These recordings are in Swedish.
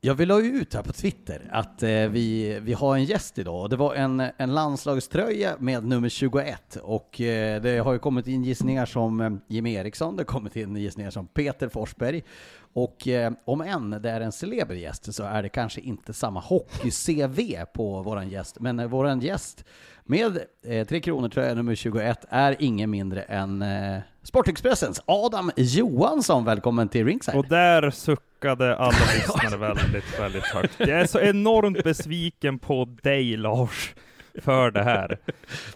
Jag vill ha ut här på Twitter att eh, vi, vi har en gäst idag. Det var en, en landslagströja med nummer 21 och eh, det har ju kommit in gissningar som eh, Jimmy Eriksson, det har kommit in gissningar som Peter Forsberg. Och eh, om än det är en celeber gäst så är det kanske inte samma hockey-CV på våran gäst, men eh, våran gäst med eh, Tre Kronor tröja nummer 21 är ingen mindre än eh, Sportexpressens Adam Johansson. Välkommen till Ringside. Och där suckade alla lyssnare väldigt, väldigt högt. Jag är så enormt besviken på dig Lars, för det här.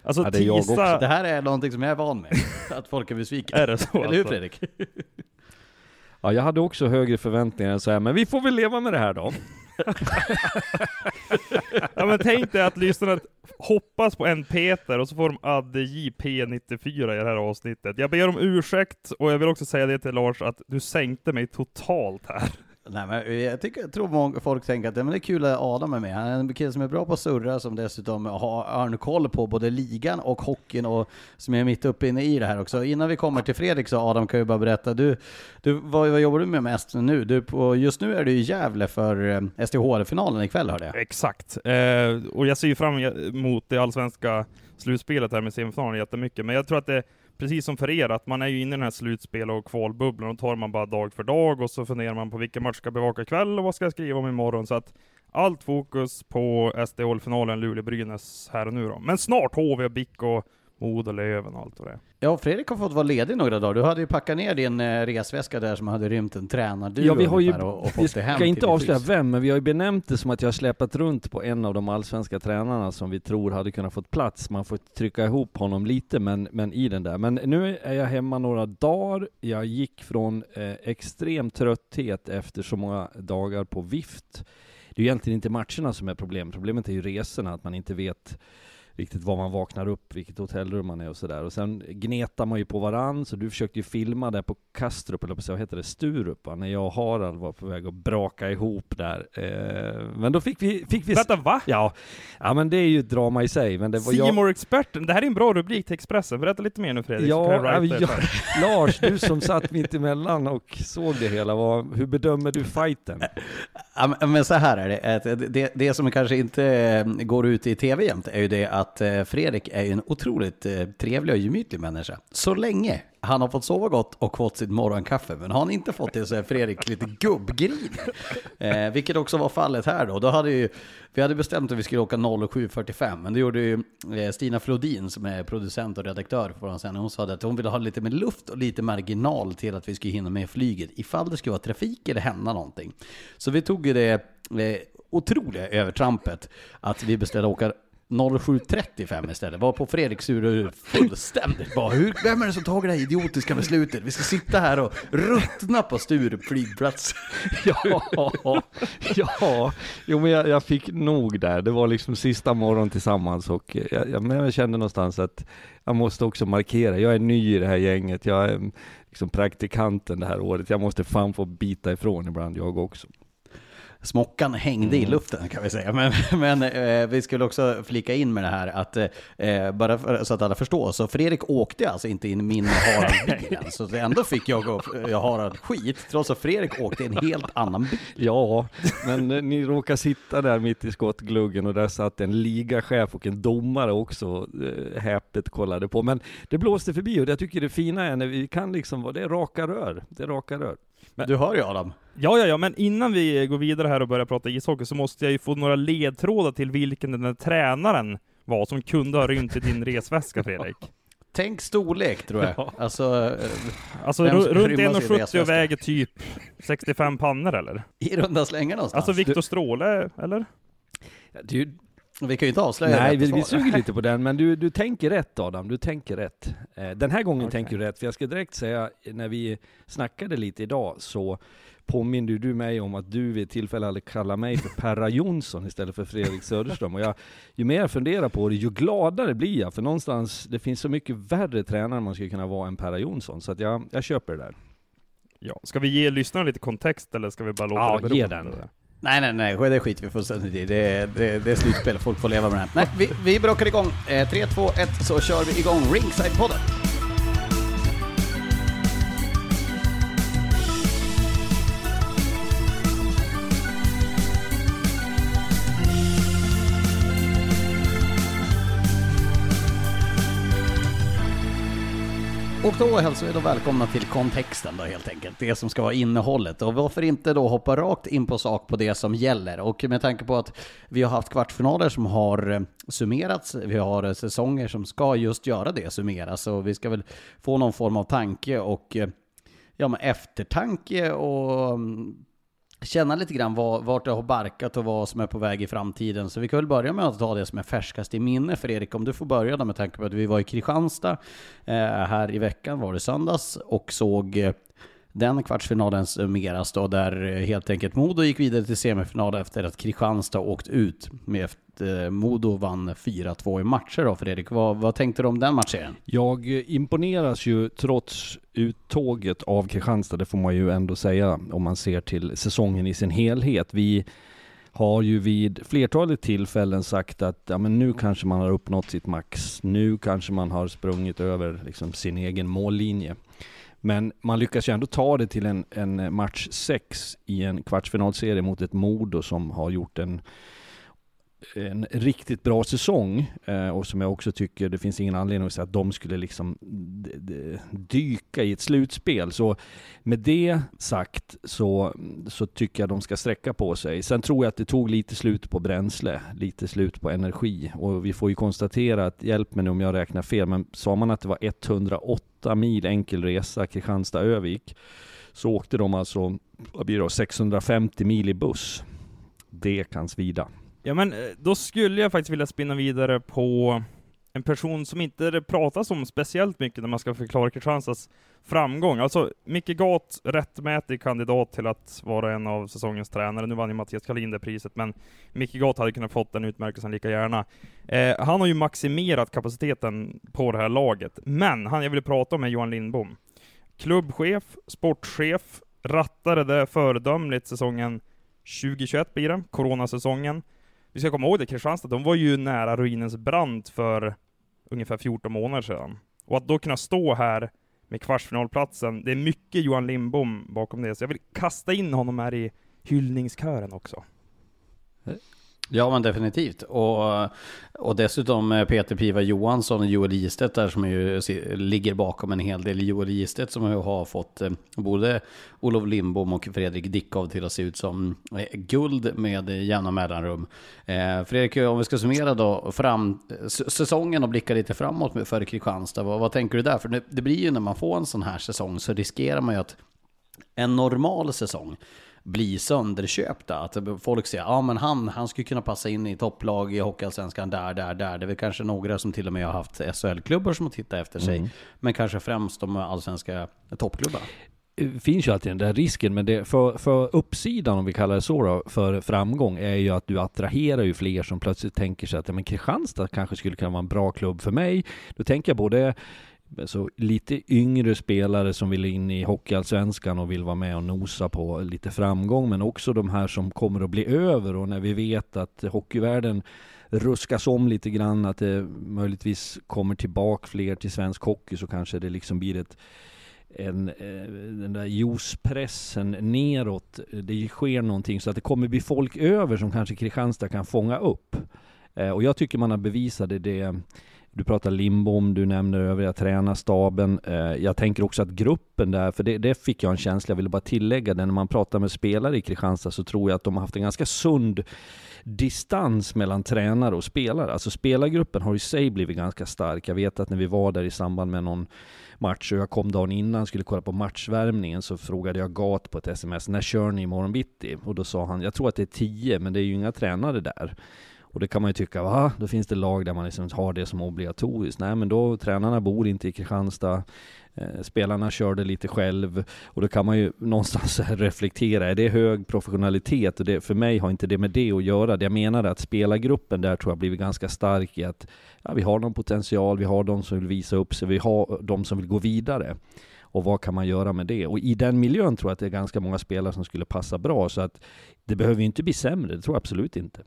Alltså Ja, det är jag tisa... också. Det här är någonting som jag är van med, att folk är besvikna. Är det så Eller hur alltså? Fredrik? Ja, jag hade också högre förväntningar än så här, men vi får väl leva med det här då. Ja men tänk dig att lyssnarna hoppas på en Peter och så får de Adde JP94 i det här avsnittet. Jag ber om ursäkt och jag vill också säga det till Lars att du sänkte mig totalt här. Nej, men jag, tycker, jag tror många folk tänker att men det är kul att Adam är med. Han är en kille som är bra på att surra, som dessutom har örnkoll på både ligan och hockeyn och som är mitt uppe inne i det här också. Innan vi kommer till Fredrik så Adam kan ju bara berätta, du, du vad, vad jobbar du med mest nu? Du, på, just nu är du i Gävle för eh, SDHL-finalen ikväll hörde jag. Exakt. Eh, och jag ser ju fram emot det allsvenska slutspelet här med semifinalen jättemycket, men jag tror att det Precis som för er, att man är ju inne i den här slutspel och kvalbubblan och tar man bara dag för dag och så funderar man på vilken match ska jag bevaka ikväll och vad ska jag skriva om imorgon. Så att allt fokus på SDHL-finalen Luleå-Brynäs här och nu då. Men snart HV och BIK och Modo, Löven och allt vad det är. Ja, Fredrik har fått vara ledig några dagar. Du hade ju packat ner din eh, resväska där som hade rymt en tränarduo Ja, vi har ju, ungefär och, och vi fått det hem ska inte avslöja hus. vem, men vi har ju benämnt det som att jag har släpat runt på en av de allsvenska tränarna som vi tror hade kunnat fått plats. Man får trycka ihop honom lite, men, men i den där. Men nu är jag hemma några dagar. Jag gick från eh, extrem trötthet efter så många dagar på vift. Det är ju egentligen inte matcherna som är problemet. Problemet är ju resorna, att man inte vet riktigt var man vaknar upp, vilket hotellrum man är och sådär. Och sen gnetar man ju på varann, så du försökte ju filma där på Kastrup, eller på så vad heter det, Sturup, va? när jag och Harald var på väg att braka ihop där. Eh, men då fick vi... Fick vi Vänta, va? Ja, ja, men det är ju ett drama i sig. Men det var jag... Experten det här är en bra rubrik till Expressen. Berätta lite mer nu Fredrik. Ja, jag ja, writa det ja, själv. Lars, du som satt mitt emellan och såg det hela, vad, hur bedömer du fighten? Ja, men- så här är det. det. Det som kanske inte eh, går ut i tv jämt är ju det att eh, Fredrik är ju en otroligt eh, trevlig och gemytlig människa. Så länge han har fått sova gott och fått sitt morgonkaffe. Men har han inte fått det så är Fredrik lite gubbgrinig. Eh, vilket också var fallet här då. då hade ju, vi hade bestämt att vi skulle åka 07.45, men det gjorde ju eh, Stina Flodin som är producent och redaktör på vår sändning. Hon sa att hon ville ha lite mer luft och lite marginal till att vi skulle hinna med flyget ifall det skulle vara trafik eller hända någonting. Så vi tog ju det otroliga övertrampet att vi beställde åka 07.35 istället. Var på Fredrik sur fullständigt. Bara, hur, vem är det som tagit det här idiotiska beslutet? Vi ska sitta här och ruttna på Sturup flygplats. Ja, ja, jo men jag, jag, fick nog där. Det var liksom sista morgon tillsammans och jag, jag, jag kände någonstans att jag måste också markera. Jag är ny i det här gänget. Jag är mm, liksom praktikanten det här året. Jag måste fan få bita ifrån ibland jag också smockan hängde mm. i luften kan vi säga. Men, men eh, vi skulle också flika in med det här att, eh, bara för, så att alla förstår, så Fredrik åkte alltså inte in min Harald-bilen. så ändå fick jag och jag Harald skit, trots att Fredrik åkte en helt annan bil. Ja, men eh, ni råkar sitta där mitt i skottgluggen och där satt en ligachef och en domare också eh, häpet kollade på. Men det blåste förbi och jag tycker det fina är när vi kan liksom, det är raka rör. Det är raka rör. Men, du hör ju Adam. Ja, ja, ja, men innan vi går vidare här och börjar prata ishockey så måste jag ju få några ledtrådar till vilken den där tränaren var som kunde ha rymt i din resväska, Fredrik. Tänk storlek tror jag. Ja. Alltså, eh, alltså runt 1,70 och väger typ 65 pannor eller? I runda slängar någonstans. Alltså Viktor Stråle, eller? Du, vi kan ju inte avslöja Nej, vi, vi suger lite på den, men du, du tänker rätt Adam, du tänker rätt. Eh, den här gången okay. tänker du rätt, för jag ska direkt säga, när vi snackade lite idag så påminde du mig om att du vid ett tillfälle hade kallat mig för Perra Jonsson istället för Fredrik Söderström. Och jag, ju mer jag funderar på det, ju gladare blir jag. För någonstans, det finns så mycket värre tränare man skulle kunna vara än Perra Jonsson. Så att jag, jag köper det där. Ja, ska vi ge lyssnarna lite kontext eller ska vi bara låta ja, det bero? ge den. Nej, nej, nej, det skiter vi fullständigt i. Det, det, det är slutspel, folk får leva med det här. Nej, vi, vi bråkar igång. Eh, 3, 2, 1 så kör vi igång Ringside-podden. Och då hälsar vi då välkomna till kontexten då helt enkelt, det som ska vara innehållet. Och varför inte då hoppa rakt in på sak på det som gäller? Och med tanke på att vi har haft kvartsfinaler som har eh, summerats, vi har eh, säsonger som ska just göra det, summeras, och vi ska väl få någon form av tanke och eh, ja, men eftertanke och mm, känna lite grann vart det har barkat och vad som är på väg i framtiden. Så vi kan väl börja med att ta det som är färskast i minne. För Erik, om du får börja då med tanke på att vi var i Kristianstad eh, här i veckan, var det söndags, och såg eh, den kvartsfinalen summeras då, där eh, helt enkelt Modo gick vidare till semifinal efter att Kristianstad åkt ut med Modo vann 4-2 i matcher då Fredrik. Vad, vad tänkte du om den matchen? Jag imponeras ju trots uttåget av Kristianstad, det får man ju ändå säga om man ser till säsongen i sin helhet. Vi har ju vid flertalet tillfällen sagt att ja, men nu kanske man har uppnått sitt max. Nu kanske man har sprungit över liksom, sin egen mållinje. Men man lyckas ju ändå ta det till en, en match 6 i en kvartsfinalserie mot ett Modo som har gjort en en riktigt bra säsong eh, och som jag också tycker det finns ingen anledning att säga att de skulle liksom dyka i ett slutspel. Så med det sagt så, så tycker jag de ska sträcka på sig. Sen tror jag att det tog lite slut på bränsle, lite slut på energi och vi får ju konstatera att, hjälp mig nu om jag räknar fel, men sa man att det var 108 mil enkel resa Kristianstad-Övik så åkte de alltså, vad blir det 650 mil i buss. Det kan svida. Ja men, eh, då skulle jag faktiskt vilja spinna vidare på en person som inte pratas om speciellt mycket när man ska förklara Kristianstads framgång. Alltså, Micke Gat, rättmätig kandidat till att vara en av säsongens tränare. Nu vann ju Mattias Kalin det priset, men Micke Gat hade kunnat fått den utmärkelsen lika gärna. Eh, han har ju maximerat kapaciteten på det här laget, men han jag vill prata om är Johan Lindbom. Klubbchef, sportchef, rattade det föredömligt säsongen 2021 blir det, coronasäsongen. Vi ska komma ihåg det, Kristianstad, de var ju nära ruinens brant för ungefär 14 månader sedan. Och att då kunna stå här med kvartsfinalplatsen, det är mycket Johan Lindbom bakom det, så jag vill kasta in honom här i hyllningskören också. Eh, Ja men definitivt. Och, och dessutom eh, Peter Piva Johansson och Joel Gistedt där som ju ligger bakom en hel del. Joel Gistedt som ju har fått eh, både Olof Lindbom och Fredrik Dickov till att se ut som eh, guld med jämna mellanrum. Fredrik, om vi ska summera då fram säsongen och blicka lite framåt för Kristianstad. Vad, vad tänker du där? För det, det blir ju när man får en sån här säsong så riskerar man ju att en normal säsong bli sönderköpta. Att folk säger, ja men han, han skulle kunna passa in i topplag i Hockeyallsvenskan där, där, där. Det är väl kanske några som till och med har haft SHL-klubbar som har tittat efter sig. Mm. Men kanske främst de allsvenska toppklubbarna finns ju alltid den där risken, men det, för, för uppsidan, om vi kallar det så då, för framgång, är ju att du attraherar ju fler som plötsligt tänker sig att ja, men Kristianstad kanske skulle kunna vara en bra klubb för mig. Då tänker jag både så lite yngre spelare som vill in i Hockeyallsvenskan och vill vara med och nosa på lite framgång, men också de här som kommer att bli över och när vi vet att hockeyvärlden ruskas om lite grann, att det möjligtvis kommer tillbaka fler till svensk hockey så kanske det liksom blir ett en, eh, den där juicepressen neråt. Det sker någonting så att det kommer bli folk över som kanske Kristianstad kan fånga upp. Eh, och jag tycker man har bevisat det du pratar Lindbom, du nämner övriga tränarstaben. Eh, jag tänker också att gruppen där, för det, det, fick jag en känsla, jag ville bara tillägga det, när man pratar med spelare i Kristianstad så tror jag att de har haft en ganska sund distans mellan tränare och spelare. Alltså spelargruppen har i sig blivit ganska stark. Jag vet att när vi var där i samband med någon match och jag kom dagen innan, skulle kolla på matchvärmningen, så frågade jag Gat på ett sms, när kör ni imorgon bitti? Och då sa han, jag tror att det är tio, men det är ju inga tränare där. Och det kan man ju tycka, va? Då finns det lag där man liksom har det som obligatoriskt. Nej, men då, tränarna bor inte i Kristianstad. Eh, spelarna körde lite själv och då kan man ju någonstans reflektera, är det hög professionalitet? Och det, för mig har inte det med det att göra. Det jag menar är att spelargruppen där tror jag blivit ganska stark i att ja, vi har någon potential, vi har de som vill visa upp sig, vi har de som vill gå vidare. Och vad kan man göra med det? Och i den miljön tror jag att det är ganska många spelare som skulle passa bra, så att det behöver ju inte bli sämre, det tror jag absolut inte.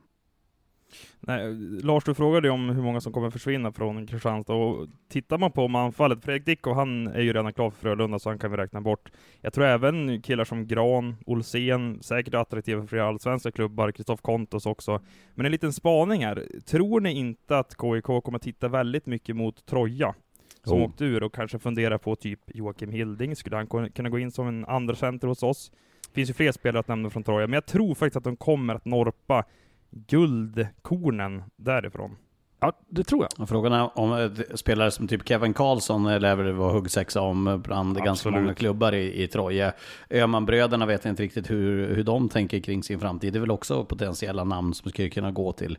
Nej, Lars, du frågade om hur många som kommer försvinna från Kristianstad, och tittar man på anfallet, Fredrik Dickov, han är ju redan klar för Frölunda, så han kan vi räkna bort. Jag tror även killar som Gran, Olsén, säkert attraktiva för flera allsvenska klubbar, Kristoff Kontos också. Men en liten spaning här, tror ni inte att KIK kommer titta väldigt mycket mot Troja? Som oh. åkte ur och kanske fundera på typ Joakim Hilding, skulle han kunna gå in som en andra center hos oss? Det finns ju fler spelare att nämna från Troja, men jag tror faktiskt att de kommer att norpa guldkornen därifrån. Ja, det tror jag. Frågan är om eh, spelare som typ Kevin Karlsson eh, lär väl vara huggsexa om bland ganska många klubbar i, i Troja. Öhmanbröderna vet jag inte riktigt hur, hur de tänker kring sin framtid. Det är väl också potentiella namn som skulle kunna gå till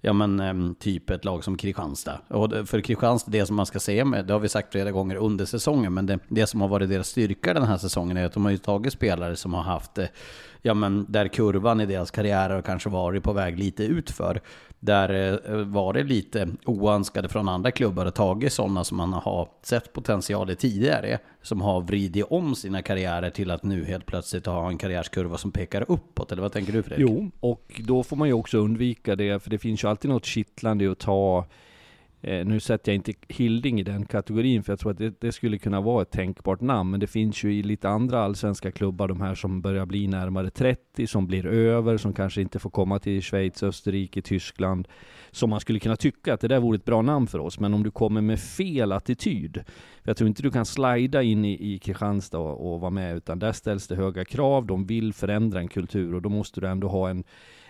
ja men typ ett lag som Kristianstad. Och för Kristianstad, det som man ska se med, det har vi sagt flera gånger under säsongen, men det, det som har varit deras styrka den här säsongen är att de har ju tagit spelare som har haft eh, ja men där kurvan i deras karriär har kanske varit på väg lite utför. Där eh, var det lite oönskade från andra klubbar att tagit sådana som man har sett potential i tidigare. Som har vridit om sina karriärer till att nu helt plötsligt ha en karriärskurva som pekar uppåt. Eller vad tänker du Fredrik? Jo, och då får man ju också undvika det. För det finns ju alltid något kittlande i att ta Eh, nu sätter jag inte Hilding i den kategorin, för jag tror att det, det, skulle kunna vara ett tänkbart namn. Men det finns ju i lite andra allsvenska klubbar, de här som börjar bli närmare 30, som blir över, som kanske inte får komma till Schweiz, Österrike, Tyskland. Som man skulle kunna tycka att det där vore ett bra namn för oss. Men om du kommer med fel attityd, för jag tror inte du kan slida in i, i Kristianstad och, och vara med, utan där ställs det höga krav, de vill förändra en kultur och då måste du ändå ha en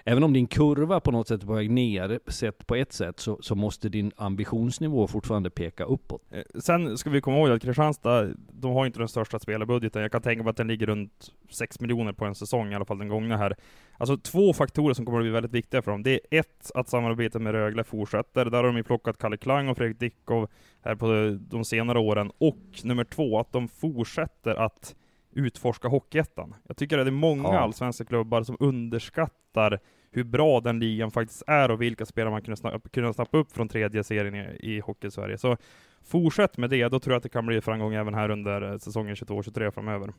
även om din kurva på något sätt är på väg ner, sett på ett sätt, så, så måste din ambitionsnivå fortfarande peka uppåt. Eh, sen ska vi komma ihåg att Kristianstad, de har inte den största spelarbudgeten. Jag kan tänka mig att den ligger runt 6 miljoner på en säsong, i alla fall den gångna här. Alltså två faktorer som kommer att bli väldigt viktiga för dem. Det är ett, att samarbetet med Rögle fortsätter. Där har de ju plockat Kalle Klang och Fredrik Dickov här på de senare åren. Och nummer två, att de fortsätter att utforska Hockeyettan. Jag tycker att det är många ja. allsvenska klubbar som underskattar hur bra den ligan faktiskt är och vilka spelare man kunde kunna snappa upp från tredje serien i, i Hockey-Sverige. Så fortsätt med det, då tror jag att det kan bli framgång även här under säsongen 22-23 framöver.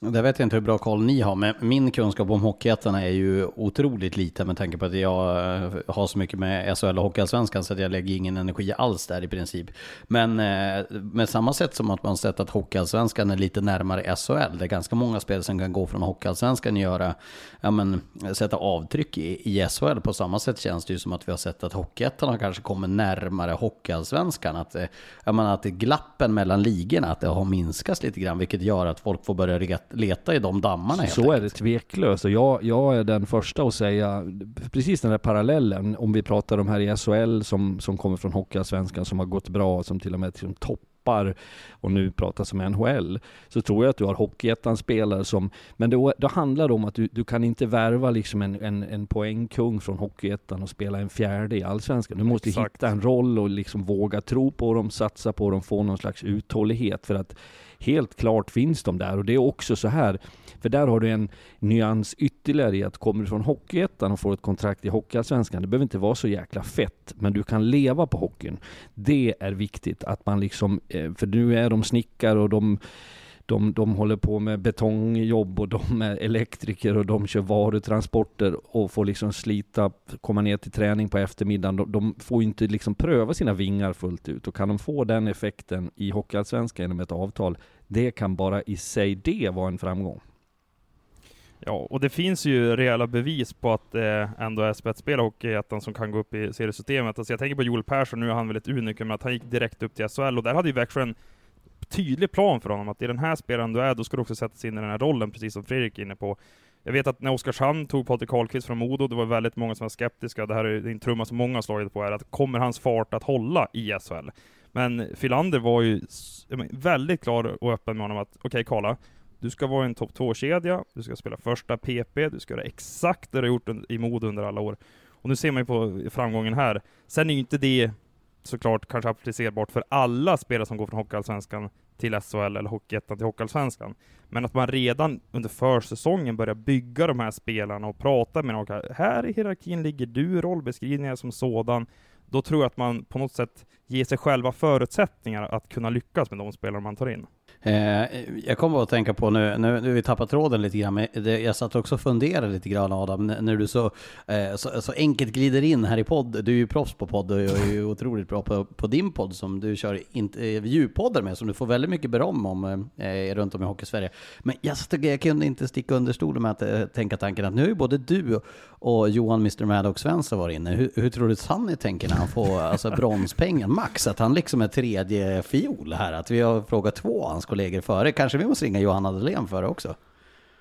Det vet jag inte hur bra koll ni har, men min kunskap om Hockeyettan är ju otroligt liten med tanke på att jag eh, har så mycket med SHL och Hockeyallsvenskan så att jag lägger ingen energi alls där i princip. Men eh, med samma sätt som att man sett att Hockeyallsvenskan är lite närmare SHL, det är ganska många spel som kan gå från Hockeyallsvenskan och göra, ja men sätta avtryck i, i SHL. På samma sätt känns det ju som att vi har sett att Hockeyettan har kanske kommit närmare Hockeyallsvenskan. Att, eh, att glappen mellan ligorna, att det har minskats lite grann, vilket gör att folk får börja reta leta i de dammarna Så enkelt. är det tveklöst. Och jag, jag är den första att säga precis den där parallellen. Om vi pratar om här i SHL som, som kommer från Hockeyallsvenskan som har gått bra, som till och med till topp toppar, och nu pratas om NHL, så tror jag att du har Hockeyettan-spelare som, men då, då handlar det om att du, du kan inte värva liksom en, en, en poängkung från Hockeyettan och spela en fjärde i Allsvenskan. Du måste Exakt. hitta en roll och liksom våga tro på dem, satsa på dem, få någon slags uthållighet. För att helt klart finns de där. Och det är också så här, för där har du en nyans ytterligare i att kommer du från Hockeyettan och får ett kontrakt i Hockeyallsvenskan, det behöver inte vara så jäkla fett, men du kan leva på hockeyn. Det är viktigt att man liksom, eh, för nu är de snickare och de de, de håller på med betongjobb och de är elektriker och de kör varutransporter och får liksom slita, komma ner till träning på eftermiddagen. De, de får ju inte liksom pröva sina vingar fullt ut och kan de få den effekten i Hockeyallsvenskan genom ett avtal, det kan bara i sig det vara en framgång. Ja, och det finns ju rejäla bevis på att det ändå är spetsspelare i Hockeyettan som kan gå upp i seriesystemet. Alltså jag tänker på Joel Persson, nu är han väl ett unikum, men att han gick direkt upp till SHL, och där hade ju Växjö en tydlig plan för honom, att i den här spelaren du är, då ska du också sätta in i den här rollen, precis som Fredrik är inne på. Jag vet att när Oskarshamn tog Patrik Karlqvist från Modo, det var väldigt många som var skeptiska, det här är en trumma som många har slagit på, är att kommer hans fart att hålla i SHL? Men Filander var ju väldigt klar och öppen med honom att, okej Karla, du ska vara en topp 2-kedja, du ska spela första PP, du ska göra exakt det du har gjort i Modo under alla år. Och nu ser man ju på framgången här. Sen är ju inte det såklart kanske applicerbart för alla spelare som går från Hockeyallsvenskan till SHL eller Hockeyettan till Hockeyallsvenskan. Men att man redan under försäsongen börjar bygga de här spelarna och prata med dem. Här i hierarkin ligger du, rollbeskrivningar som sådan. Då tror jag att man på något sätt ger sig själva förutsättningar att kunna lyckas med de spelare man tar in. Eh, jag kommer att tänka på nu, nu, nu vi tappat tråden lite grann, men det, jag satt också och funderade lite grann Adam, när du så, eh, så, så enkelt glider in här i podd. Du är ju proffs på podd och jag är ju otroligt bra på, på din podd som du kör intervjupoddar eh, med, som du får väldigt mycket beröm om eh, runt om i Hockeysverige. Men jag, jag kunde inte sticka under stolen med att eh, tänka tanken att nu är ju både du och Johan Mr. Maddox Svensson varit inne. Hur, hur tror du Sanny tänker när han får alltså, bronspengen max? Att han liksom är tredje fiol här? Att vi har frågat två hans kollegor före. Kanske vi måste ringa Johanna Dahlén före också?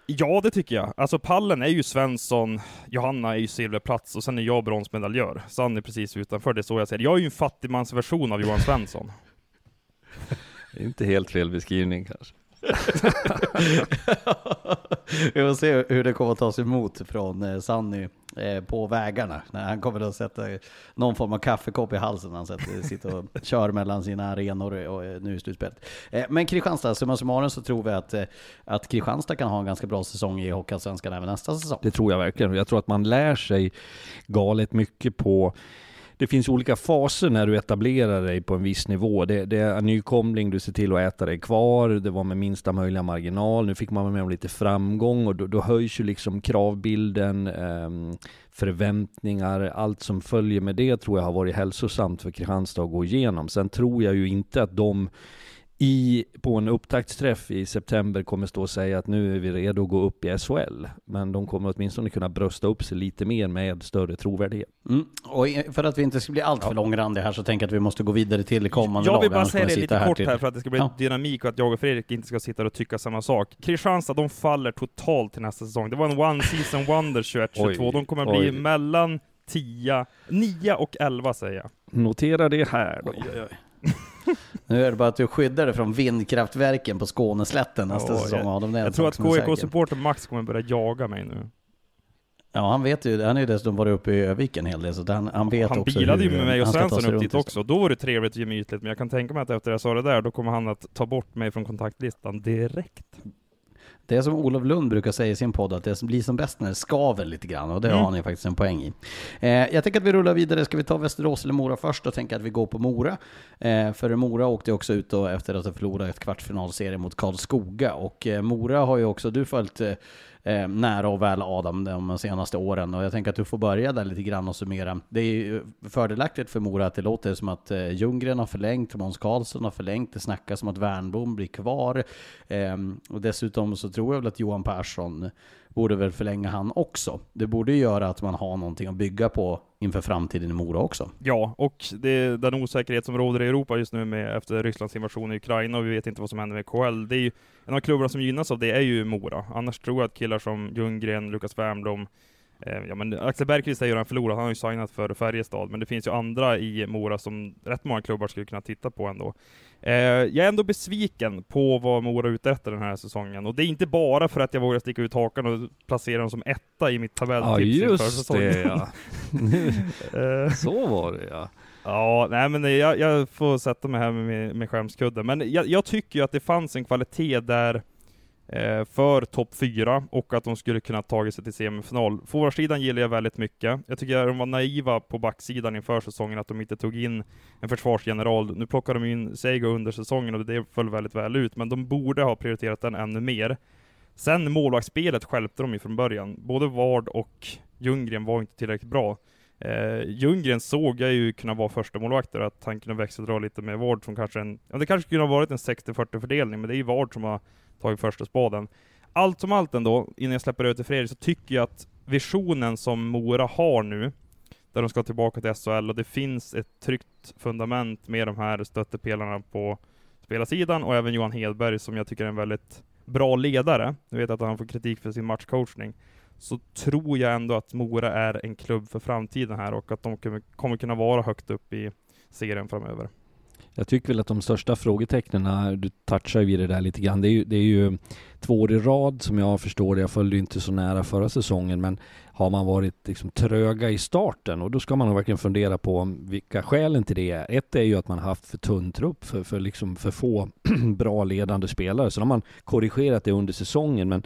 Ja, det tycker jag. Alltså pallen är ju Svensson, Johanna är ju silverplats och sen är jag bronsmedaljör. Sanny precis utanför, det är så jag ser. Jag är ju en fattigmansversion av Johan Svensson. Det är inte helt fel beskrivning kanske. Vi får se hur det kommer att tas emot från eh, Sanny på vägarna. När han kommer att sätta någon form av kaffekopp i halsen när han sätter, sitter och kör mellan sina arenor och eh, nu i slutspelet. Eh, Men Kristianstad, summa summarum så tror vi att, eh, att Kristianstad kan ha en ganska bra säsong i Hockeyallsvenskan även nästa säsong. Det tror jag verkligen. Jag tror att man lär sig galet mycket på det finns olika faser när du etablerar dig på en viss nivå. Det, det är en nykomling, du ser till att äta dig kvar, det var med minsta möjliga marginal. Nu fick man vara med om lite framgång och då, då höjs ju liksom kravbilden, ehm, förväntningar, allt som följer med det tror jag har varit hälsosamt för Kristianstad att gå igenom. Sen tror jag ju inte att de i, på en upptaktsträff i september kommer stå och säga att nu är vi redo att gå upp i SHL. Men de kommer åtminstone kunna brösta upp sig lite mer med större trovärdighet. Mm. Och för att vi inte ska bli allt för långrandiga här så tänker jag att vi måste gå vidare till kommande Jag lag, vill bara säga det lite kort till- här för att det ska bli Ja. dynamik och att jag och Fredrik inte ska sitta och tycka samma sak. Kristianstad, de faller totalt till nästa säsong. Det var en one season wonder 21-22. Oj, De kommer bli oj. mellan 10, 9 och 11 säger jag. Notera det här då. Nu är det bara att du skyddar dig från vindkraftverken på Skåneslätten nästa Ja, säsong. En Jag tror att. KIK-supporter Max kommer börja jaga mig nu. Ja, han vet ju. Han har ju dessutom varit uppe i Övik en hel del, så han, han vet Han också bilade ju med mig och Svensson upp dit i också. Då var det trevligt och gemytligt, men jag kan tänka mig att efter jag sa det där, då kommer han att ta bort mig från kontaktlistan direkt. Det är som Olof Lund brukar säga i sin podd, att det blir som bäst när det skaver lite grann. Och det Mm. har ni faktiskt en poäng i. Eh, jag tänker att vi rullar vidare. Ska vi ta Västerås eller Mora först? Då tänker jag att vi går på Mora. Eh, för Mora åkte också ut då efter att ha förlorat ett kvartsfinalserie mot Karlskoga. Och eh, Mora har ju också du följt eh, nära och väl Adam de senaste åren. Och jag tänker att du får börja där lite grann och summera. Det är ju fördelaktigt för Mora att det låter som att eh, Ljunggren har förlängt, Måns Karlsson har förlängt, det snackas om att Wernbloom blir kvar. Eh, och dessutom så tror jag väl att Johan Persson borde väl förlänga han också. Det borde ju göra att man har någonting att bygga på inför framtiden i Mora också. Ja, och det den osäkerhet som råder i Europa just nu med efter Rysslands invasion i Ukraina och vi vet inte vad som händer med KL. Det är ju, en av klubbarna som gynnas av det är ju Mora. Annars tror jag att killar som Ljunggren, Lukas Wernbloom, ja men Axel Bergqvist är ju redan förlorad, han har ju signat för Färjestad, men det finns ju andra i Mora som rätt många klubbar skulle kunna titta på ändå. Eh, jag är ändå besviken på vad Mora uträttar den här säsongen, och det är inte bara för att jag vågar sticka ut hakan och placera dem som etta i mitt tabelltips ja, just det ja. Eh. Så var det ja. Ja, nej men jag, jag får sätta mig här med, med skämskudden. Men jag, jag tycker ju att det fanns en kvalitet där eh, Eh, för topp 4 och att de skulle kunna tagit sig till semifinal. Forwardsidan gillar jag väldigt mycket. Jag tycker att de var naiva på backsidan inför säsongen, att de inte tog in en försvarsgeneral. Nu plockar de in Seigo under säsongen och det föll väldigt väl ut, men de borde ha prioriterat den ännu mer. Sen målvaktsspelet skälpte de ju från början. Både Ward och Ljunggren var inte tillräckligt bra. Eh, Ljunggren såg jag ju kunna vara första målvakter att han kunde växeldra lite med Ward som kanske en, ja det kanske kunde ha varit en 60-40 fördelning, men det är ju Ward som har tagit första spaden. Allt som allt ändå, innan jag släpper över till Fredrik, så tycker jag att visionen som Mora har nu, där de ska tillbaka till SHL, och det finns ett tryggt fundament med de här stöttepelarna på spelarsidan, och även Johan Hedberg som jag tycker är en väldigt bra ledare. nu vet att han får kritik för sin matchcoachning så tror jag ändå att Mora är en klubb för framtiden här och att de kommer kunna vara högt upp i serien framöver. Jag tycker väl att de största frågetecknen, du touchar vid det där lite grann, det är ju, det är ju två år i rad som jag förstår det. Jag följde inte så nära förra säsongen, men har man varit liksom tröga i starten och då ska man nog verkligen fundera på vilka skälen till det är. Ett är ju att man haft för tunn trupp, för, för, liksom för få bra ledande spelare. Så har man korrigerat det under säsongen, men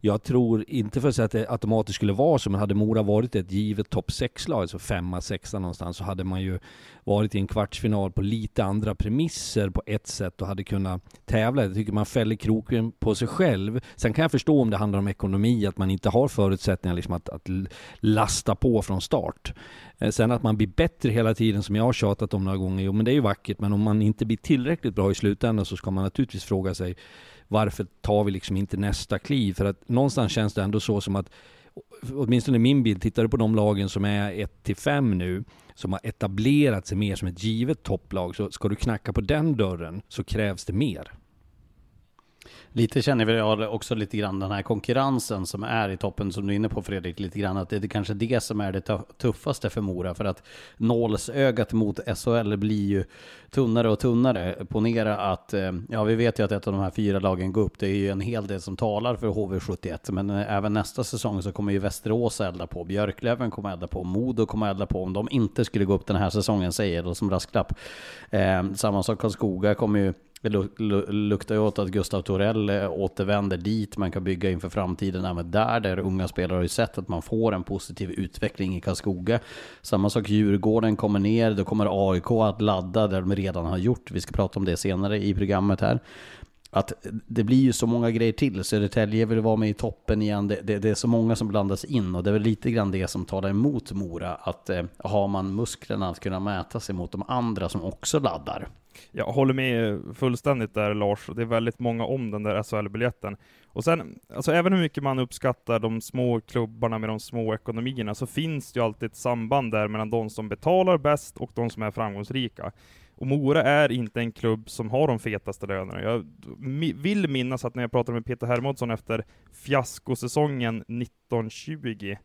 jag tror inte för att säga att det automatiskt skulle vara så, men hade Mora varit ett givet topp 6-lag, alltså femma, sexa någonstans, så hade man ju varit i en kvartsfinal på lite andra premisser på ett sätt och hade kunnat tävla. Jag tycker man fäller kroken på sig själv. Sen kan jag förstå om det handlar om ekonomi, att man inte har förutsättningar liksom att, att lasta på från start. Eh, sen att man blir bättre hela tiden, som jag har tjatat om några gånger, jo men det är ju vackert, men om man inte blir tillräckligt bra i slutändan så ska man naturligtvis fråga sig varför tar vi liksom inte nästa kliv? För att någonstans känns det ändå så som att åtminstone i min bild, tittar du på de lagen som är 1-5 nu, som har etablerat sig mer som ett givet topplag, så ska du knacka på den dörren så krävs det mer. Lite känner vi också lite grann den här konkurrensen som är i toppen som du är inne på Fredrik, lite grann att det är kanske det som är det tuffaste för Mora för att nålsögat mot SHL blir ju tunnare och tunnare. Ponera att, eh, ja vi vet ju att ett av de här fyra lagen går upp, det är ju en hel del som talar för HV71, men eh, även nästa säsong så kommer ju Västerås elda på, Björklöven kommer elda på, Modo kommer elda på om de inte skulle gå upp den här säsongen, säger då som rasklapp. Eh, samma sak Karlskoga kommer ju det luktar ju åt att Gustav Torell eh, återvänder dit, man kan bygga inför framtiden även där, där unga spelare har ju sett att man får en positiv utveckling i Karlskoga. Samma sak Djurgården kommer ner, då kommer AIK att ladda där de redan har gjort. Vi ska prata om det senare i programmet här. Att det blir ju så många grejer till. Södertälje vill vara med i toppen igen. Det, det, det, är så många som blandas in och det är väl lite grann det som talar emot Mora. Att eh, har man musklerna att kunna mäta sig mot de andra som också laddar. Jag håller med fullständigt där Lars, det är väldigt många om den där SHL-biljetten. Och sen, alltså även hur mycket man uppskattar de små klubbarna med de små ekonomierna, så finns det ju alltid ett samband där mellan de som betalar bäst och de som är framgångsrika. Och Mora är inte en klubb som har de fetaste lönerna. Jag vill minnas att när jag pratade med Peter Hermodsson efter fiaskosäsongen 1920,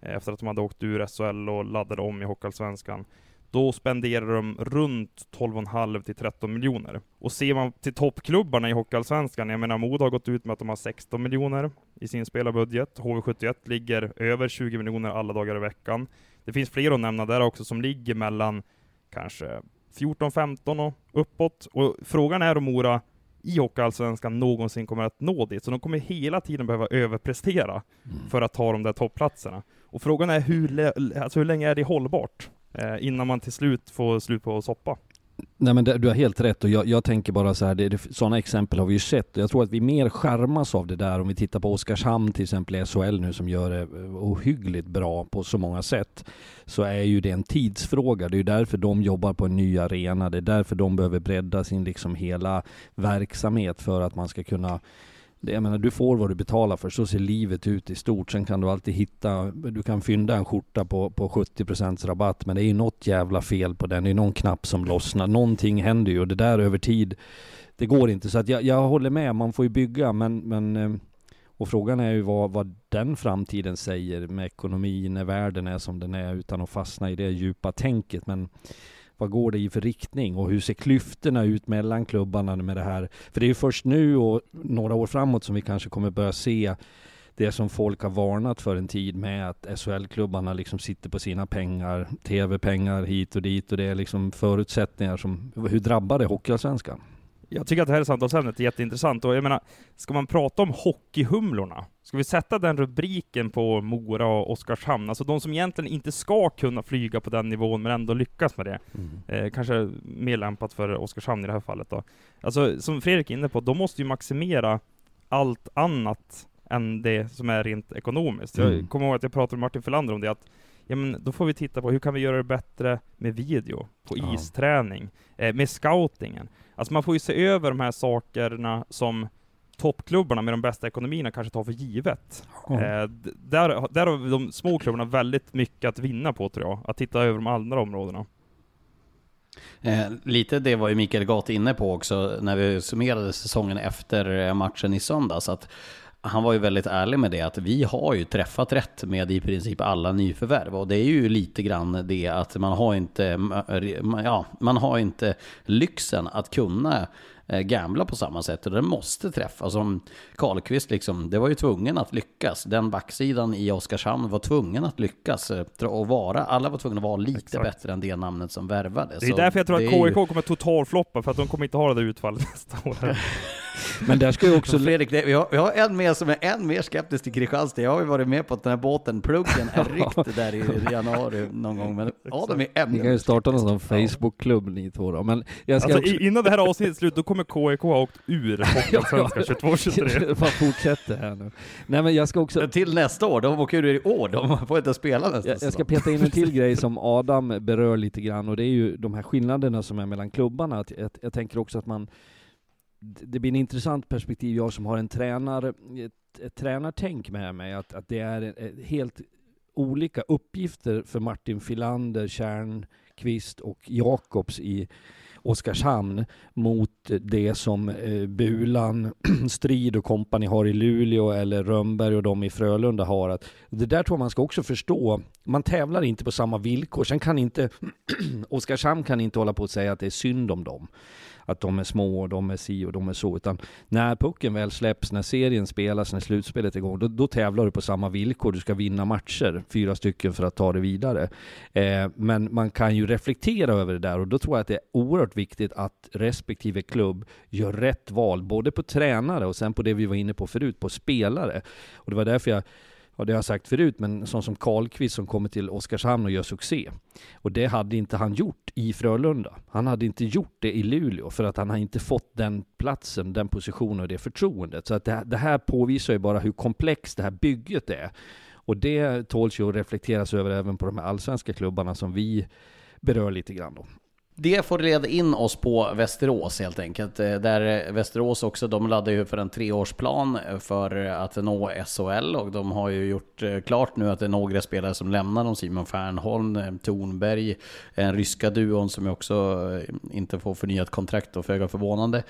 eh, efter att de hade åkt ur SHL och laddade om i Hockeyallsvenskan, då spenderar de runt 12,5 till 13 miljoner. Och ser man till toppklubbarna i Hockeyallsvenskan, jag menar Modo har gått ut med att de har 16 miljoner i sin spelarbudget. HV71 ligger över 20 miljoner alla dagar i veckan. Det finns fler att nämna där också som ligger mellan kanske 14-15 och uppåt. Och frågan är om Mora i Hockeyallsvenskan någonsin kommer att nå dit, så de kommer hela tiden behöva överprestera mm. för att ta de där toppplatserna. Och frågan är hur, alltså hur länge är det hållbart? Eh, innan man till slut får slut på soppa. Nej men det, du har helt rätt och jag, jag tänker bara så här, det, det, sådana exempel har vi ju sett. Jag tror att vi mer skärmas av det där om vi tittar på Oskarshamn till exempel i SHL nu som gör det eh, ohyggligt bra på så många sätt. Så är ju det en tidsfråga. Det är ju därför de jobbar på en ny arena. Det är därför de behöver bredda sin liksom hela verksamhet för att man ska kunna jag menar, du får vad du betalar för, så ser livet ut i stort. Sen kan du alltid hitta, du kan fynda en skjorta på, på 70% rabatt, men det är ju något jävla fel på den. Det är någon knapp som lossnar. Någonting händer ju och det där över tid, det går inte. Så att jag, jag håller med, man får ju bygga, men, men eh, Och frågan är ju vad, vad den framtiden säger med ekonomin när världen är som den är utan att fastna i det djupa tänket. Men vad går det i för riktning och hur ser klyftorna ut mellan klubbarna med det här? För det är ju först nu och några år framåt som vi kanske kommer börja se det som folk har varnat för en tid med att SHL-klubbarna liksom sitter på sina pengar, TV-pengar hit och dit och det är liksom förutsättningar som, hur drabbar det Hockeyallsvenskan? Jag tycker att det här samtalsämnet är jätteintressant och jag menar, ska man prata om hockeyhumlorna, ska vi sätta den rubriken på Mora och Oskarshamn, alltså de som egentligen inte ska kunna flyga på den nivån men ändå lyckas med det. Mm. Eh, kanske mer lämpat för Oskarshamn i det här fallet då. Alltså som Fredrik är inne på, de måste ju maximera allt annat än det som är rent ekonomiskt. Mm. Jag kommer ihåg att jag pratade med Martin Filander om det, att ja men då får vi titta på hur kan vi göra det bättre med video, på ja. isträning, eh, med scoutingen. Alltså man får ju se över de här sakerna som toppklubbarna med de bästa ekonomierna kanske tar för givet. Mm. Eh, där, där har de små klubbarna väldigt mycket att vinna på tror jag, att titta över de andra områdena. Eh, lite det var ju Mikael Gat inne på också när vi summerade säsongen efter matchen i söndags. Att han var ju väldigt ärlig med det, att vi har ju träffat rätt med i princip alla nyförvärv. Och det är ju lite grann det att man har inte, ja, man har inte lyxen att kunna eh, gambla på samma sätt och den måste träffa. Som Karlqvist, liksom, det var ju tvungen att lyckas. Den backsidan i Oskarshamn var tvungen att lyckas eh, och vara, alla var tvungna att vara lite Exakt. bättre än det namnet som värvade. Det är därför jag tror att KIK ju... kommer totalfloppa, för att de kommer inte ha det där utfallet nästa år. Men där ska ju också... Fredrik, det, vi, har, vi har en mer som är än mer skeptisk till Kristianstad. Jag har ju varit med på att den här båten, pluggen, är ryckt där i januari någon gång. Men Adam är ännu Ni kan ju starta någon sån Facebook-klubb ni två då. Men jag ska alltså, också... Innan det här avsnittet är slut, då kommer KIK ha åkt ur Hockeyallsvenskan 22-23. Man fortsätter här nu. Nej men jag ska också... Till nästa år, de åker ur i år, de får inte spela nästa jag, jag ska peta in en till grej som Adam berör lite grann och det är ju de här skillnaderna som är mellan klubbarna. Att jag, jag tänker också att man det blir en intressant perspektiv, jag som har en tränar, ett, ett tränartänk med mig, att, att det är eh, helt olika uppgifter för Martin Filander, Kärnqvist och Jakobs i Oskarshamn mot det som eh, Bulan, Strid och kompani har i Luleå eller Rönnberg och de i Frölunda har. Att det där tror jag man ska också förstå. Man tävlar inte på samma villkor. Sen kan inte Oskarshamn kan inte hålla på och säga att det är synd om dem att de är små och de är si och de är så. Utan när pucken väl släpps, när serien spelas, när slutspelet är igång, då, då tävlar du på samma villkor. Du ska vinna matcher, fyra stycken för att ta det vidare. Eh, men man kan ju reflektera över det där och då tror jag att det är oerhört viktigt att respektive klubb gör rätt val, både på tränare och sen på det vi var inne på förut, på spelare. Och det var därför jag Ja, det har jag sagt förut, men sån som Karlqvist som kommer till Oskarshamn och gör succé. Och det hade inte han gjort i Frölunda. Han hade inte gjort det i Luleå för att han har inte fått den platsen, den positionen och det förtroendet. Så att det, det här påvisar ju bara hur komplext det här bygget är. Och det tåls ju att reflekteras över även på de här allsvenska klubbarna som vi berör lite grann då. Det får leda in oss på Västerås helt enkelt. Eh, där eh, Västerås också, de laddar ju för en treårsplan eh, för att nå SHL och de har ju gjort klart nu att det är några spelare som lämnar dem. Simon Fernholm, Tornberg, den ryska duon som ju också inte får förnyat kontrakt och föga förvånande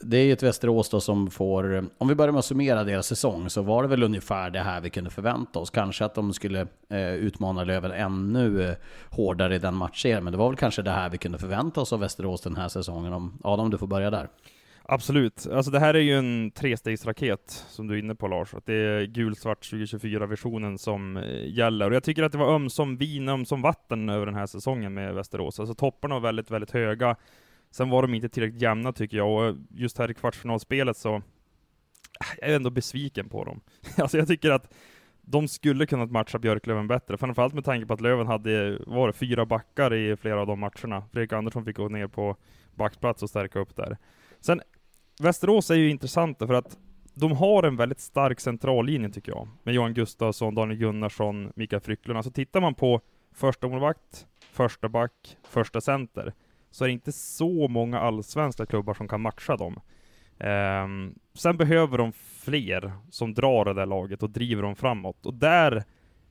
det är ju ett Västerås då som får, om vi börjar med att summera deras säsong, så var det väl ungefär det här vi kunde förvänta oss. Kanske att de skulle eh, utmana Löven ännu eh, hårdare i den matchserien, men det var väl kanske det här vi kunde förvänta oss av Västerås den här säsongen. Om, Adam, du får börja där. Absolut. Alltså det här är ju en trestegsraket, som du är inne på Lars. Att det är gulsvart 2024-versionen som eh, gäller. Och jag tycker att det var ömsom vin, ömsom vatten över den här säsongen med Västerås. Alltså topparna var väldigt, väldigt höga. Sen var de inte tillräckligt jämna tycker jag, och just här i kvartsfinalspelet så äh, jag är ändå besviken på dem. alltså jag tycker att de skulle kunnat matcha Björklöven bättre, framförallt med tanke på att Löven hade, var det, fyra backar i flera av de matcherna. Fredrik Andersson fick gå ner på backplats och stärka upp där. Sen, Västerås är ju intressanta för att de har en väldigt stark centrallinje tycker jag, med Johan Gustafsson, Daniel Gunnarsson, Mikael Frycklund. Alltså tittar man på första målvakt, första back, första center, så är det inte så många allsvenska klubbar som kan matcha dem. Um, sen behöver de fler som drar det där laget och driver dem framåt. Och där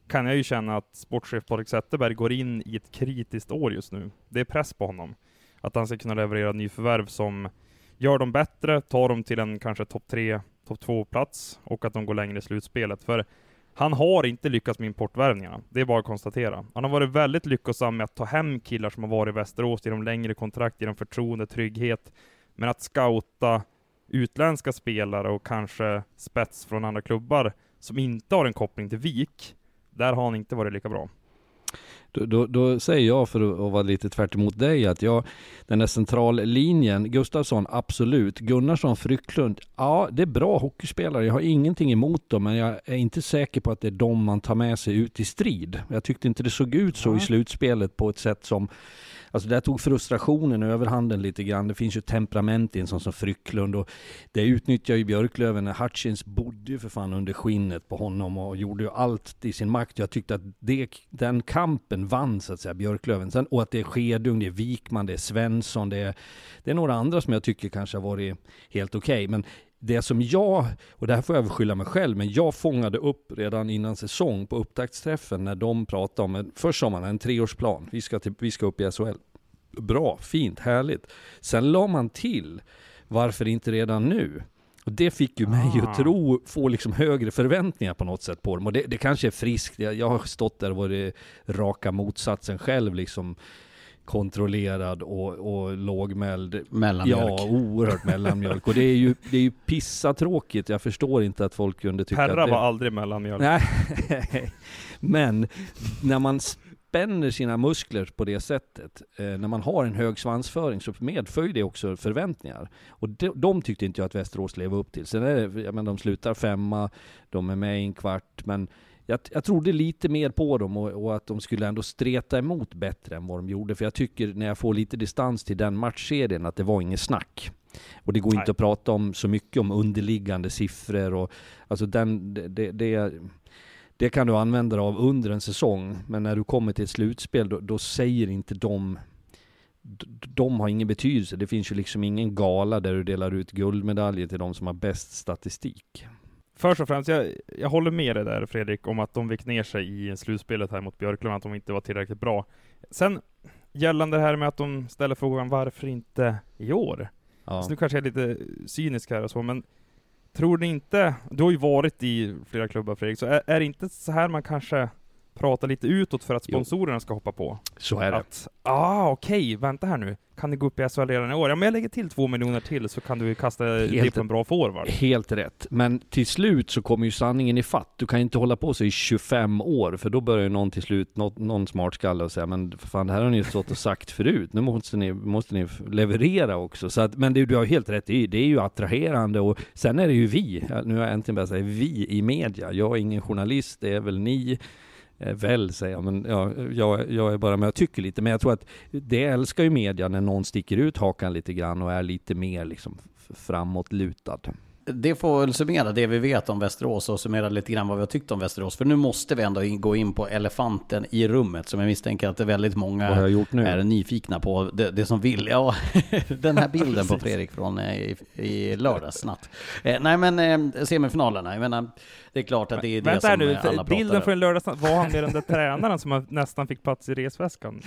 kan jag ju känna att sportchef Patrik Zetterberg går in i ett kritiskt år just nu. Det är press på honom. Att han ska kunna leverera nyförvärv som gör dem bättre, tar dem till en kanske topp tre topp två plats och att de går längre i slutspelet. För han har inte lyckats med importvärvningarna, det är bara att konstatera. Han har varit väldigt lyckosam med att ta hem killar som har varit i Västerås, genom längre kontrakt, genom förtroende, trygghet. Men att scouta utländska spelare och kanske spets från andra klubbar som inte har en koppling till VIK, där har han inte varit lika bra. Då, då, då, säger jag, för att vara lite tvärt emot dig, att jag, den där centrallinjen, Gustafsson, absolut. Gunnarsson, Frycklund, ja, det är bra hockeyspelare. Jag har ingenting emot dem, men jag är inte säker på att det är de man tar med sig ut i strid. Jag tyckte inte det såg ut så ja. i slutspelet på ett sätt som Alltså där tog frustrationen överhanden lite grann. Det finns ju temperament i en sån som Frycklund och det utnyttjar ju Björklöven. Hutchins bodde ju för fan under skinnet på honom och gjorde ju allt i sin makt. Jag tyckte att det, den kampen vann så att säga Björklöven. Sen, och att det är Skedung, det är Wikman, det är Svensson, det är, det är några andra som jag tycker kanske har varit helt okej. Okay. Men det som jag, och det här får jag väl skylla mig själv, men jag fångade upp redan innan säsong på upptaktsträffen när de pratade om, en, först sa man en treårsplan, vi ska, till, vi ska upp i SHL. Bra, fint, härligt. Sen la man till, varför inte redan nu? Och det fick ju mig ah. att tro, få liksom högre förväntningar på något sätt på dem. Och det, det kanske är friskt, jag, jag har stått där och varit raka motsatsen själv liksom kontrollerad och, och lågmäld. Mellanmjölk. Ja, oerhört mellanmjölk. Och det är ju, det är ju pissatråkigt. Jag förstår inte att folk kunde tycka Perra att det... var aldrig mellanmjölk. Nej, men när man spänner sina muskler på det sättet, eh, när man har en hög svansföring så medför det också förväntningar. Och de, de tyckte inte jag att Västerås levde upp till. Sen är det, jag menar, de slutar femma, de är med i en kvart, men jag, jag trodde lite mer på dem och, och, att de skulle ändå streta emot bättre än vad de gjorde. För jag tycker när jag får lite distans till den matchserien att det var inget snack. Och det går Nej. inte att prata om så mycket om underliggande siffror och alltså den, det, det, det kan du använda dig av under en säsong. Men när du kommer till ett slutspel då, då säger inte de de har ingen betydelse. Det finns ju liksom ingen gala där du delar ut guldmedaljer till de som har bäst statistik. Först och främst, jag, jag håller med dig där Fredrik, om att de vek ner sig i slutspelet här mot Björklund, att de inte var tillräckligt bra. Sen, gällande det här med att de ställer frågan varför inte i år? Ja. Så nu kanske jag är lite cynisk här och så, men tror ni inte, du har ju varit i flera klubbar Fredrik, så är, är det inte så här man kanske prata lite utåt för att sponsorerna ska hoppa på. Så är det. Att, ah, okej, okay, vänta här nu. Kan ni gå upp i SHL redan i år? Ja, men jag lägger till två miljoner till så kan du kasta helt, det på en bra forward. Helt rätt. Men till slut så kommer ju sanningen i fatt. Du kan inte hålla på så i 25 år, för då börjar ju någon till slut, någon, någon smartskalle och säga, men för fan, det här har ni ju stått och sagt förut. Nu måste ni, måste ni leverera också. Så att, men det, du har helt rätt, det är, det är ju attraherande och sen är det ju vi, nu har jag äntligen börjat säga vi i media. Jag är ingen journalist, det är väl ni Eh, väl säger jag, men ja, jag, jag är bara med och tycker lite. Men jag tror att det älskar ju media när någon sticker ut hakan lite grann och är lite mer liksom framåtlutad det får väl summera det vi vet om Västerås och summera lite grann vad vi har tyckt om Västerås. För nu måste vi ändå gå in på elefanten i rummet som jag misstänker att det är väldigt många är nyfikna på. Det, det, som vill. Ja, den här bilden på Fredrik från eh, i, i lördags natt. Eh, nej men eh, semifinalerna, jag menar, det är klart att det är det Vänta som nu, alla pratar Bilden från lördags natt, var han med den där tränaren som nästan fick plats i resväskan?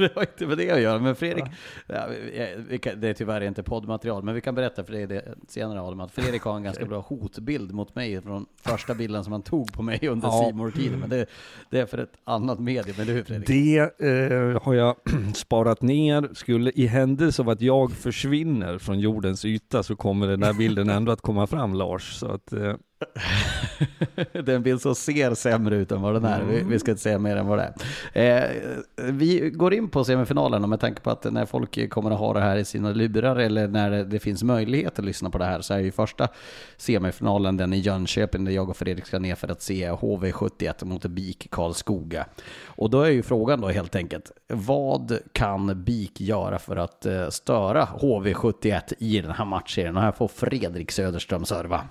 Det har inte med det att göra. Men Fredrik, ja, vi kan, det är tyvärr inte poddmaterial, men vi kan berätta för dig det senare Adam, att Fredrik har en ganska bra hotbild mot mig från första bilden som han tog på mig under ja. simor tiden Men det, det, är för ett annat medium, eller hur Fredrik? Det eh, har jag sparat ner. Skulle i händelse av att jag försvinner från jordens yta så kommer den här bilden ändå att komma fram Lars. Så att, eh, det är en bild som ser sämre ut än vad den är. Vi, vi ska inte säga mer än vad det är. Eh, vi går in på semifinalen med tanke på att när folk kommer att ha det här i sina lurar eller när det finns möjlighet att lyssna på det här så är ju första semifinalen den i Jönköping där jag och Fredrik ska ner för att se HV71 mot BIK Karlskoga. Och då är ju frågan då helt enkelt, vad kan BIK göra för att eh, störa HV71 i den här matchserien? Och här får Fredrik Söderström serva.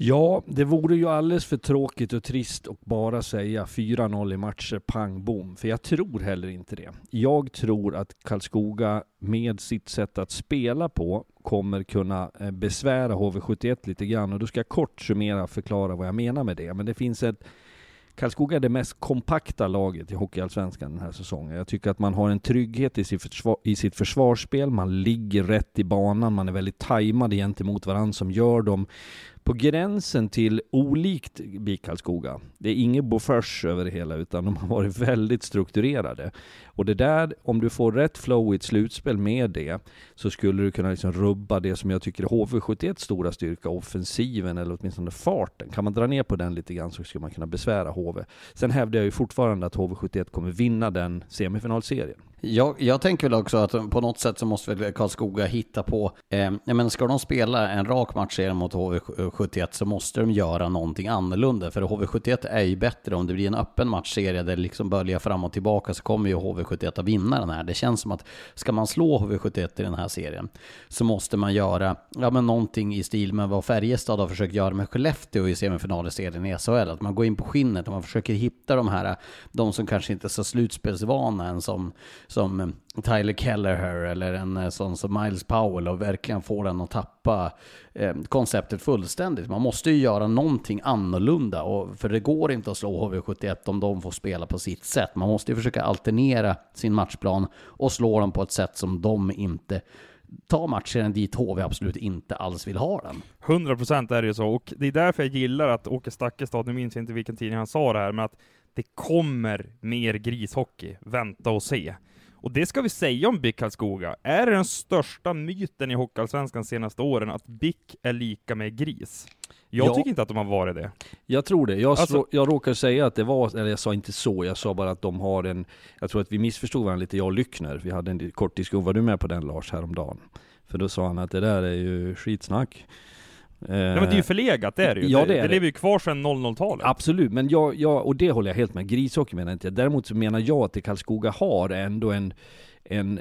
Ja, det vore ju alldeles för tråkigt och trist att bara säga 4-0 i matcher, pang bom. För jag tror heller inte det. Jag tror att Karlskoga med sitt sätt att spela på kommer kunna eh, besvära HV71 lite grann. Och då ska jag kort summera och förklara vad jag menar med det. Men det finns ett Karlskoga är det mest kompakta laget i Hockeyallsvenskan den här säsongen. Jag tycker att man har en trygghet i sitt, försvar, i sitt försvarsspel, man ligger rätt i banan, man är väldigt tajmad gentemot varandra som gör dem på gränsen till olikt BIK Karlskoga. Det är inget Bofors över det hela, utan de har varit väldigt strukturerade. Och det där, om du får rätt flow i ett slutspel med det, så skulle du kunna liksom rubba det som jag tycker är HV71 stora styrka, offensiven eller åtminstone farten. Kan man dra ner på den lite grann så skulle man kunna besvära HV. Sen hävdar jag ju fortfarande att HV71 kommer vinna den semifinalserien. Jag, jag tänker väl också att på något sätt så måste väl Karlskoga hitta på, eh, men ska de spela en rak match mot HV71 eh, så måste de göra någonting annorlunda. För HV71 är ju bättre om det blir en öppen matchserie där det liksom böljar fram och tillbaka så kommer ju HV71 att vinna den här. Det känns som att ska man slå HV71 i den här serien så måste man göra ja, men någonting i stil med vad Färjestad har försökt göra med Skellefteå i semifinalserien i SHL. Att man går in på skinnet och man försöker hitta de här, de som kanske inte är så slutspelsvana än som som eh, Tyler Kelleher eller en eh, sån som Miles Powell och verkligen få den att tappa eh, konceptet fullständigt. Man måste ju göra någonting annorlunda, och, för det går inte att slå HV71 om de får spela på sitt sätt. Man måste ju försöka alternera sin matchplan och slå dem på ett sätt som de inte ta matchen dit HV absolut inte alls vill ha den. 100% är det ju så, och det är därför jag gillar att Åke Stakkestad, nu minns jag inte vilken tidning han sa det här, men att det kommer mer grishockey. Vänta och se. Och det ska vi säga om BIK Karlskoga. Är det den största myten i Hockeyallsvenskan senaste åren att BIK är lika med gris? Jag ja. tycker inte att de har varit det. Jag tror det. Jag, alltså, jag råkar säga att det var, eller jag sa inte så, jag sa bara att de har en, jag tror att vi missförstod varandra lite, jag och Lyckner. Vi hade en kort diskussion, var du med på den Lars häromdagen? För då sa han att det där är ju skitsnack. Nej men det är ju förlegat, det är det ju. Ja, det, det, det lever ju kvar sedan 00-talet. Absolut, men jag, jag, och det håller jag helt med. Grishockey menar jag inte. Däremot så menar jag att det Karlskoga har ändå en, en...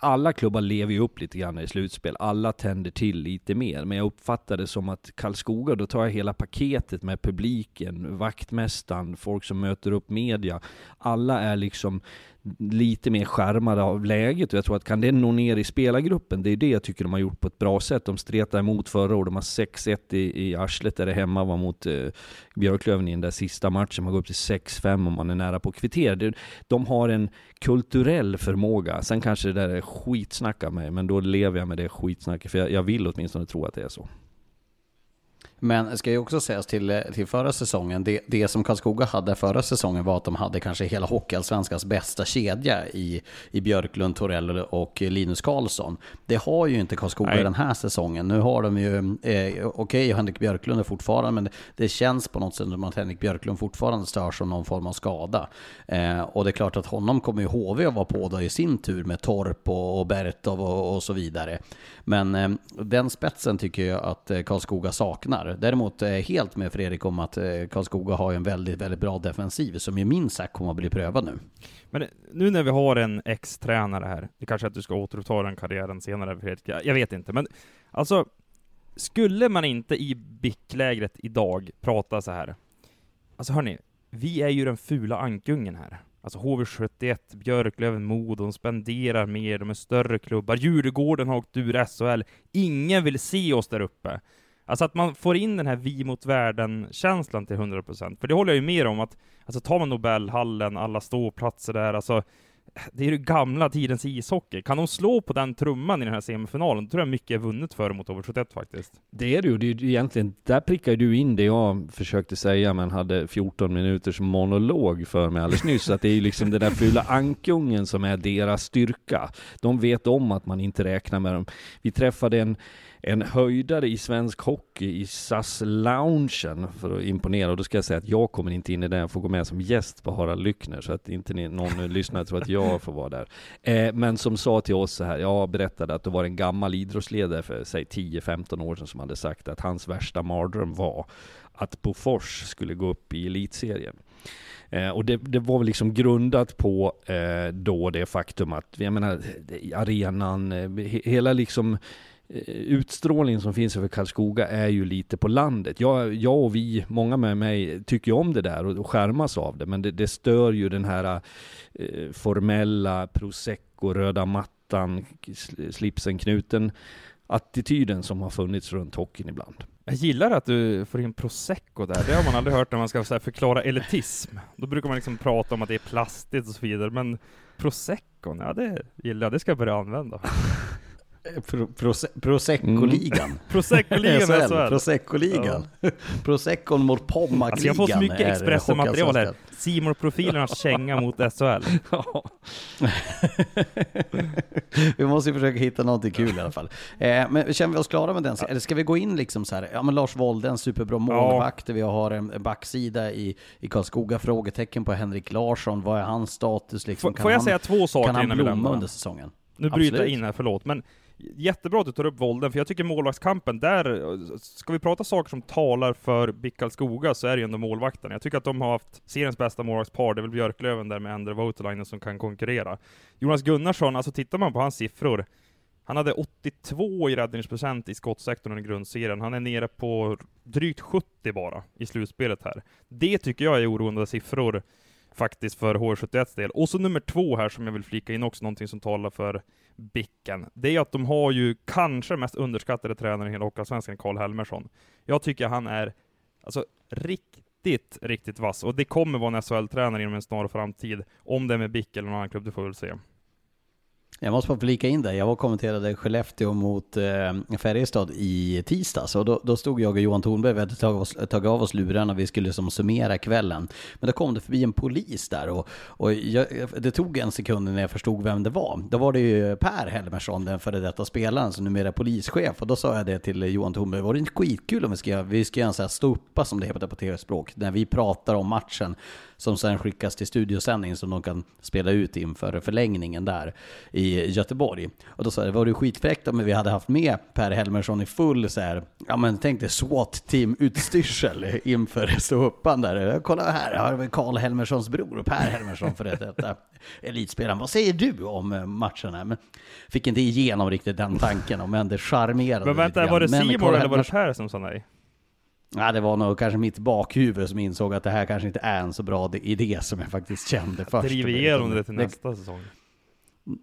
Alla klubbar lever ju upp lite grann i slutspel. Alla tänder till lite mer. Men jag uppfattar det som att Karlskoga, då tar jag hela paketet med publiken, vaktmästaren, folk som möter upp media. Alla är liksom lite mer skärmade av läget. Och jag tror att kan det nå ner i spelargruppen, det är det jag tycker de har gjort på ett bra sätt. De stretade emot förra året, de har 6-1 i, i arslet där det hemma var mot eh, Björklöven i den där sista matchen. Man går upp till 6-5 om man är nära på att kvittera. De har en kulturell förmåga. Sen kanske det där är skitsnack av mig, men då lever jag med det skitsnacket. För jag, jag vill åtminstone tro att det är så. Men ska ju också sägas till, till förra säsongen, det, det som Karlskoga hade förra säsongen var att de hade kanske hela Hockeyallsvenskans bästa kedja i, i Björklund, Torell och Linus Karlsson. Det har ju inte Karlskoga Nej. den här säsongen. Nu har de ju, eh, okej, okay, Henrik Björklund är fortfarande, men det, det, känns på något sätt som att Henrik Björklund fortfarande störs av någon form av skada. Eh, och det är klart att honom kommer ju HV att vara på då i sin tur med Torp och, och Bertov och, och så vidare. Men eh, den spetsen tycker jag att eh, Karlskoga saknar. Däremot är jag helt med Fredrik om att eh, Karlskoga har en väldigt, väldigt bra defensiv som ju minst sagt kommer att bli prövad nu. Men nu när vi har en ex-tränare här, det kanske att du ska återuppta den karriären senare Fredrik, jag vet inte, men alltså skulle man inte i BIK-lägret idag prata så här, alltså hörni, vi är ju den fula ankungen här. Alltså HV71, Björklöven, Modo, de spenderar mer, de är större klubbar. Djurgården har åkt ur SHL. Ingen vill se oss där uppe. Alltså att man får in den här vi mot världen-känslan till 100%. För det håller jag ju med om att, alltså tar man Nobelhallen, alla ståplatser där, alltså det är ju gamla tidens ishockey. Kan de slå på den trumman i den här semifinalen, då tror jag mycket är vunnet för dem mot HV71 faktiskt. Det är det ju. Det är egentligen, där prickar du in det jag försökte säga, men hade 14 minuters monolog för mig alldeles nyss. att det är ju liksom den där fula ankungen som är deras styrka. De vet om att man inte räknar med dem. Vi träffade en en höjdare i svensk hockey i SAS-loungen för att imponera. Och då ska jag säga att jag kommer inte in i den, jag får gå med som gäst på Harald Lyckner, så att inte ni, någon lyssnare tror att jag får vara där. Eh, men som sa till oss så här, jag berättade att det var en gammal idrottsledare för, säg 10-15 år sedan som hade sagt att hans värsta mardröm var att Bofors skulle gå upp i elitserien. Eh, och det, det, var väl liksom grundat på eh, då det faktum att, jag menar, arenan, eh, he, hela liksom utstrålningen som finns över Karlskoga är ju lite på landet. Jag, jag och vi, många med mig, tycker om det där och, och skärmas av det, men det, det stör ju den här eh, formella prosecco, röda mattan, slipsen knuten attityden som har funnits runt hockeyn ibland. Jag gillar att du får in prosecco där, det har man aldrig hört när man ska förklara elitism. Då brukar man liksom prata om att det är plastigt och så vidare, men prosecco, ja det gillar jag, det ska jag börja använda. Pro, prose, Prosecco-ligan. Prosecco-ligan SHL, är SHL. Prosecco-ligan. Proseccon mot Pommac-ligan Alltså jag får så mycket Expressen-material här. Simor profilernas känga mot SHL. Ja. vi måste ju försöka hitta någonting kul i alla fall. Eh, men känner vi oss klara med den? Eller ska vi gå in liksom så här, ja men Lars Wolde, en superbra målvakt, vi har en backsida i, i Karlskoga, frågetecken på Henrik Larsson, vad är hans status liksom? Får, får jag han, säga två saker kan han innan vi blomma lämnar? under säsongen? Nu bryter jag in här, förlåt, men jättebra att du tar upp Volden, för jag tycker målvaktskampen, där, ska vi prata saker som talar för BIK Karlskoga så är det ju ändå målvakten. Jag tycker att de har haft seriens bästa målvaktspar, det är väl Björklöven där med Endre Voutilainen som kan konkurrera. Jonas Gunnarsson, alltså tittar man på hans siffror, han hade 82 i räddningsprocent i skottsektorn under grundserien. Han är nere på drygt 70 bara i slutspelet här. Det tycker jag är oroande siffror faktiskt för H71 del. Och så nummer två här som jag vill flika in också, någonting som talar för Bicken. Det är att de har ju kanske mest underskattade tränaren i hela Hockeyallsvenskan, Karl Helmersson. Jag tycker han är alltså riktigt, riktigt vass. Och det kommer vara en SHL-tränare inom en snar framtid. Om det är med Bick eller någon annan klubb, det får vi väl se. Jag måste bara flika in där. Jag var och kommenterade Skellefteå mot eh, Färjestad i tisdags och då, då stod jag och Johan Thornberg, vi hade tagit, oss, tagit av oss lurarna och vi skulle som summera kvällen. Men då kom det förbi en polis där och, och jag, det tog en sekund när jag förstod vem det var. Då var det ju Per Helmersson, den före detta spelaren som numera är polischef. Och då sa jag det till Johan Thornberg, var det inte skitkul om vi ska, vi ska göra en sån här ståuppa som det heter på tv-språk, när vi pratar om matchen som sen skickas till studiosändning som de kan spela ut inför förlängningen där i Göteborg. Och då sa jag, det var ju skitfräckt om vi hade haft med Per Helmersson i full så här, ja men tänk dig SWAT-team-utstyrsel inför ståuppan där. Kolla här, här har vi Karl Helmerssons bror, Per Helmersson för detta elitspelaren. Vad säger du om eh, matcherna? Men fick inte igenom riktigt den tanken, om men det charmerade Men vänta, var det Simon eller var det Per som sa nej? Ja, det var nog kanske mitt bakhuvud som insåg att det här kanske inte är en så bra idé som jag faktiskt kände först. Driv igenom det till nästa säsong.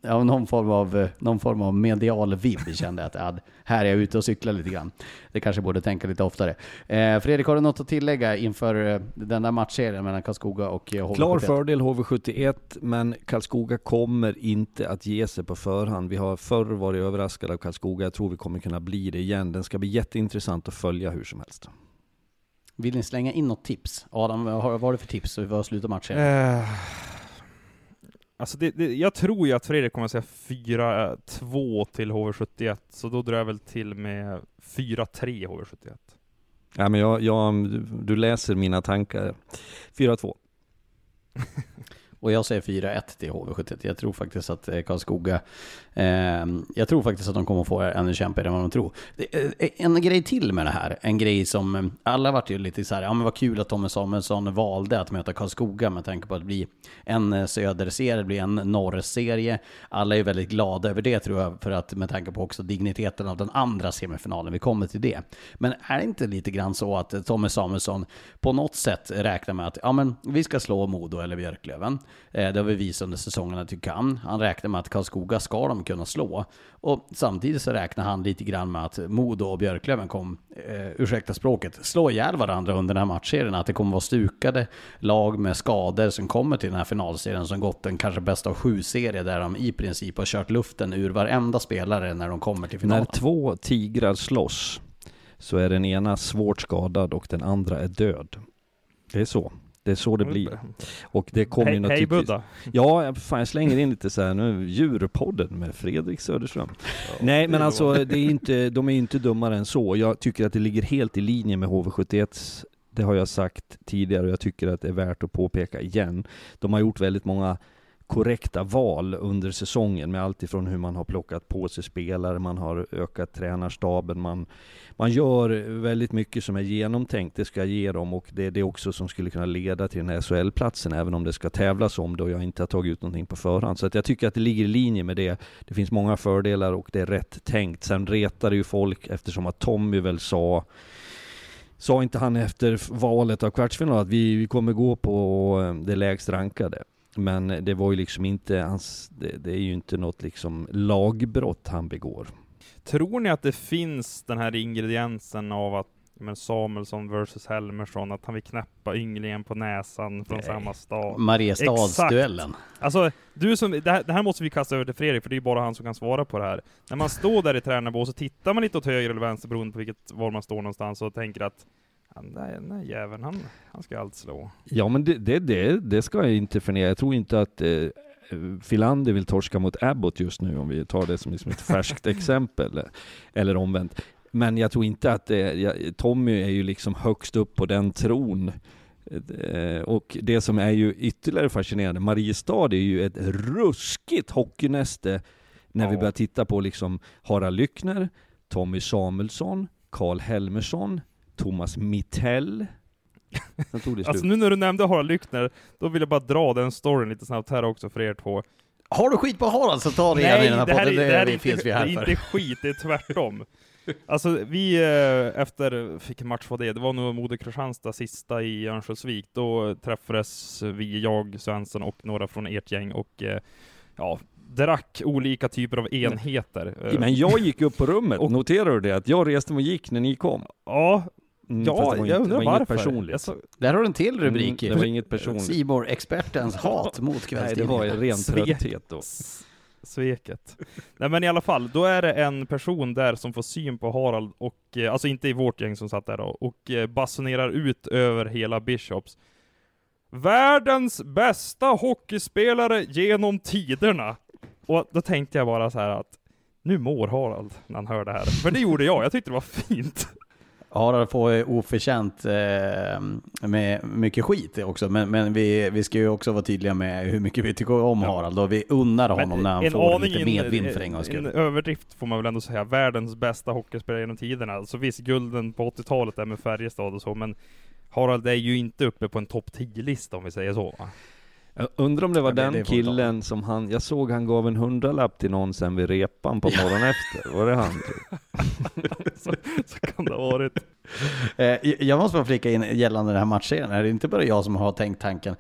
Ja, någon form av, eh, någon form av medial vibb kände jag att ja, här är jag ute och cyklar lite grann. Det kanske borde tänka lite oftare. Eh, Fredrik, har du något att tillägga inför eh, den där matchserien mellan Karlskoga och eh, HV71? Klar fördel HV71, men Karlskoga kommer inte att ge sig på förhand. Vi har förr varit överraskade av Karlskoga, jag tror vi kommer kunna bli det igen. Den ska bli jätteintressant att följa hur som helst. Vill ni slänga in något tips? Adam, vad har du för tips? Och vad slutar matchen? Eh, alltså det, det, jag tror ju att Fredrik kommer att säga 4-2 till HV71, så då drar jag väl till med 4-3 HV71. Ja, men jag, jag, du- läser mina tankar. 4-2. Och jag säger 4-1 till HV71. Jag tror faktiskt att eh, Karlskoga, Ehm, jag tror faktiskt att de kommer att få ännu kämpigare än vad de tror. Eh, en grej till med det här, en grej som eh, alla vart ju lite så här, ja men vad kul att Tommy Samuelsson valde att möta Karlskoga med tanke på att det blir en eh, söderserie, det blir en norrserie. Alla är väldigt glada över det tror jag, för att med tanke på också digniteten av den andra semifinalen, vi kommer till det. Men är det inte lite grann så att Tommy Samuelsson på något sätt räknar med att ja, men vi ska slå Modo eller Björklöven. Eh, det har vi visat under säsongen att vi kan. Han räknar med att Karlskoga ska de kunna slå. Och samtidigt så räknar han lite grann med att Modo och Björklöven kom, eh, ursäkta språket, slå ihjäl varandra under den här matchserien. Att det kommer vara stukade lag med skador som kommer till den här finalserien som gått en kanske bästa av sju-serie där de i princip har kört luften ur varenda spelare när de kommer till finalen. När två tigrar slåss så är den ena svårt skadad och den andra är död. Det är så. Det är så det blir. Och det kommer ju Hej, hej naturligtvis... Buddha! Ja, fan jag slänger in lite så här nu, djurpodden med Fredrik Söderström. Nej men alltså, det är inte, de är inte dummare än så. Jag tycker att det ligger helt i linje med HV71. Det har jag sagt tidigare och jag tycker att det är värt att påpeka igen. De har gjort väldigt många korrekta val under säsongen med allt ifrån hur man har plockat på sig spelare, man har ökat tränarstaben, man, man gör väldigt mycket som är genomtänkt, det ska jag ge dem och det är det också som skulle kunna leda till den här SHL-platsen även om det ska tävlas om det och jag inte har tagit ut någonting på förhand. Så att jag tycker att det ligger i linje med det. Det finns många fördelar och det är rätt tänkt. Sen retar det ju folk eftersom att Tommy väl sa Sa inte han efter valet av kvartsfinal att vi, vi kommer gå på det lägst rankade? Men det var ju liksom inte hans, det, det är ju inte något liksom lagbrott han begår. Tror ni att det finns den här ingrediensen av att men Samuelsson versus Helmersson, att han vill knäppa ynglingen på näsan från Nej. samma stad. Mariestadsduellen. Alltså, du som, det här, det här måste vi kasta över till Fredrik, för det är bara han som kan svara på det här. När man står där i tränarbås så tittar man lite åt höger eller vänster beroende på vilket, var man står någonstans och tänker att den där, den där jäveln, han, han ska allt slå. Ja, men det, det, det, det ska jag inte förneka. Jag tror inte att eh, Filander vill torska mot Abbott just nu, om vi tar det som liksom ett färskt exempel, eller omvänt. Men jag tror inte att det, jag, Tommy är ju liksom högst upp på den tron. Eh, Och det som är ju ytterligare fascinerande, Mariestad är ju ett ruskigt hockeynäste när vi Ja. börjar titta på liksom Harald Lyckner, Tommy Samuelsson, Karl Helmersson, Thomas Mittell. Sen tog det slut. Alltså nu när du nämnde Harald Lyckner, då vill jag bara dra den storyn lite snabbt här också för er två. Har du skit på Harald så ta det igen i den här det här, är, det här är det inte, finns vi det här är för. inte skit, det är tvärtom. Alltså vi, eh, efter, vilken match var det? Det var nog Modo Kristianstad sista i Örnsköldsvik. Då träffades vi, jag, Svensson och några från ert gäng och eh, ja, drack olika typer av enheter. Men jag gick upp på rummet, Och- noterar du det? Att jag reste mig och gick när ni kom. Ja, Mm, ja fast det var jag inte- undrar det var inget varför. personligt. Jag så, Där har du en till rubrik. Mm, det var inget personligt. Expertens hat mot Nej, det var ren trötthet då. Sveket. Nej men i alla fall, då är det en person där som får syn på Harald, och, eh, alltså inte i vårt gäng som satt där då, och eh, basunerar ut över hela Bishops. Världens bästa hockeyspelare genom tiderna! Och då tänkte jag bara så här att nu mår Harald när han hör det här. För det gjorde jag, jag tyckte det var fint. Harald får oförtjänt eh, med mycket skit också, men, men vi, vi ska ju också vara tydliga med hur mycket vi tycker om Ja. Harald och vi unnar honom när han får lite in- medvind för en gångs en skull. överdrift får man väl ändå säga. Världens bästa hockeyspelare genom tiderna. Alltså visst, gulden på 80-talet där med Färjestad och så, men Harald är ju inte uppe på en topp 10-lista om vi säger så. Jag undrar om det var Ja, det den ta. killen som han, jag såg han gav en hundralapp till någon sen vid repan på morgonen efter. Var det han? så, så kan det ha varit. Eh, jag måste bara flika in gällande den här matchserien. Det är inte bara jag som har tänkt tanken.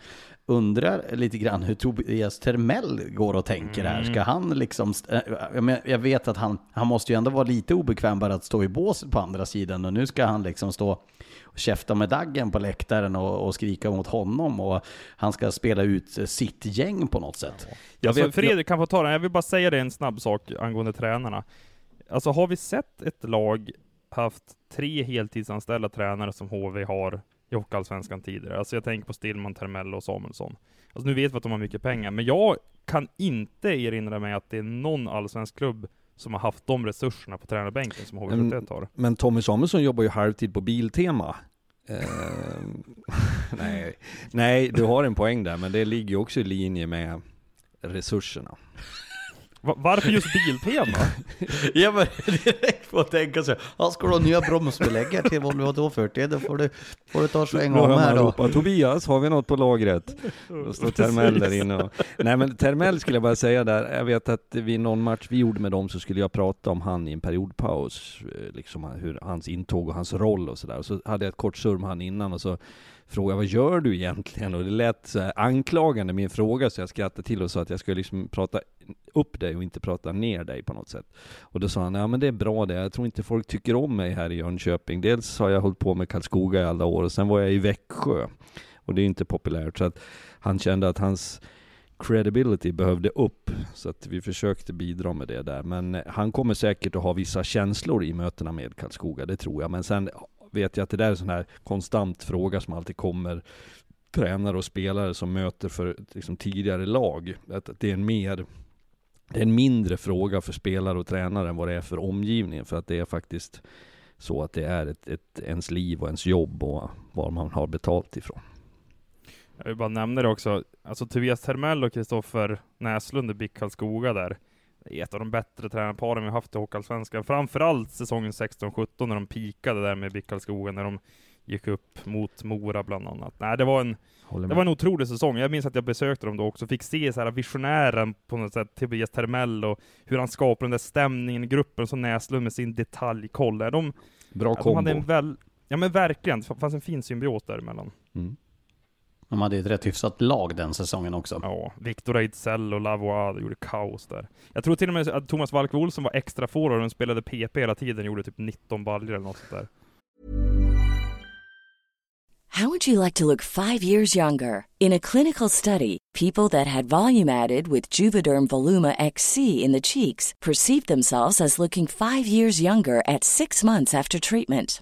Undrar lite grann hur Tobias Termell går och tänker här. Ska han liksom... eh, Jag, vet att han, han måste ju ändå vara lite obekväm bara att stå i båset på andra sidan. Och nu ska han liksom stå käfta med Daggen på läktaren och, och skrika mot honom. Och han ska spela ut sitt gäng på något sätt. Jag alltså, vet- Fredrik kan få ta den, jag vill bara säga det en snabb sak angående tränarna. Alltså har vi sett ett lag haft tre heltidsanställda tränare som HV har i Hockeyallsvenskan tidigare? Alltså jag tänker på Stillman, Termell och Samuelsson. Alltså nu vet vi att de har mycket pengar, men jag kan inte erinra mig att det är någon allsvensk klubb som har haft de resurserna på tränarbänken som HV71 har. Men Tommy Samuelsson jobbar ju halvtid på Biltema. Eh, nej. nej, du har en poäng där, men det ligger ju också i linje med resurserna. Va- varför just Biltema? Jag börjar direkt få tänka så här. Ja, ska du ha nya bromsbeläggare till Volvo då 40? Då får du, får du ta Då om hör här då. ropa, Tobias, har vi något på lagret? Då står Termell där inne och... Nej men Termell skulle jag bara säga där, jag vet att vid någon match vi gjorde med dem så skulle jag prata om han i en periodpaus, eh, liksom hur hans intåg och hans roll och sådär. Så hade jag ett kort surr med han innan och så frågade vad gör du egentligen? Och det lät så här anklagande min fråga så jag skrattade till och sa att jag skulle liksom prata upp dig och inte prata ner dig på något sätt. Och då sa han, ja men det är bra det, jag tror inte folk tycker om mig här i Jönköping. Dels har jag hållit på med Karlskoga i alla år och sen var jag i Växjö. Och det är inte populärt. Så att han kände att hans credibility behövde upp. Så att vi försökte bidra med det där. Men han kommer säkert att ha vissa känslor i mötena med Karlskoga, det tror jag. Men sen vet jag att det där är en sån här konstant fråga som alltid kommer tränare och spelare som möter för liksom, tidigare lag. Att att det är en mer det är en mindre fråga för spelare och tränare än vad det är för omgivningen. För att det är faktiskt så att det är ett, ett, ens liv och ens jobb och var man har betalt ifrån. Jag vill bara nämna det också, alltså Tobias Termell och Kristoffer Näslund i BIK Karlskoga där, det är ett av de bättre tränarparen vi haft i Hockeyallsvenskan. Framförallt säsongen 16-17 när de pikade där med BIK Karlskoga, när de gick upp mot Mora bland annat. Nej, det var en, det var en otrolig säsong. Jag minns att jag besökte dem då också, fick se så här visionären på något sätt, Tobias Termell och hur han skapade den där stämningen i gruppen, som Näslund med sin detaljkoll. De, Bra ja, de kombo. hade en väl, ja men verkligen, det fanns en fin symbios däremellan. Mm. De hade ett rätt hyfsat lag den säsongen också. Ja, Victor Ejdsell och Lavoie gjorde kaos där. Jag tror till och med att Thomas Walk Olsson var extra forward och spelade PP hela tiden, gjorde typ 19 baljor eller något sånt där. How would you like to look five years younger? In a clinical study, people that had volume added with Juvederm Voluma XC in the cheeks perceived themselves as looking five years younger at six months after treatment.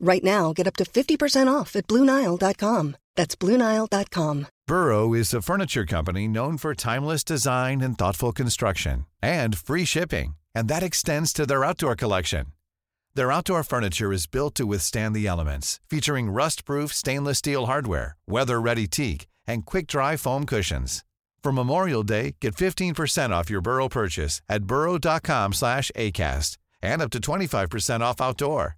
Right now, get up to 50% off at BlueNile.com. That's BlueNile.com. Burrow is a furniture company known for timeless design and thoughtful construction and free shipping, and that extends to their outdoor collection. Their outdoor furniture is built to withstand the elements, featuring rust-proof stainless steel hardware, weather-ready teak, and quick-dry foam cushions. For Memorial Day, get 15% off your Burrow purchase at burrow.com slash ACAST and up to 25% off outdoor.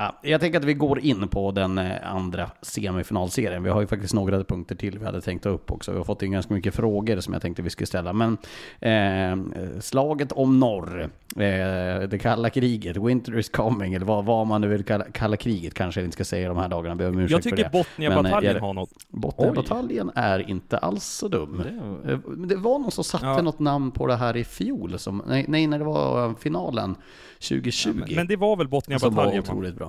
Ja, jag tänker att vi går in på den eh, andra semifinalserien. Vi har ju faktiskt några punkter till vi hade tänkt ta upp också. Vi har fått in ganska mycket frågor som jag tänkte vi skulle ställa. Men eh, slaget om norr, eh, det kalla kriget, winter is coming, eller vad, vad man nu vill kalla, kalla kriget kanske jag inte ska säga de här dagarna. Ber om ursäkt Jag tycker. Botniabataljen eh, har något. Botniabataljen är inte alls så dum. Det- Eh, Det var någon som satte Ja. något namn på det här i fjol. Som, nej, nej, när det var finalen 2020. Men, men det var väl som var Botniabataljen va? otroligt bra.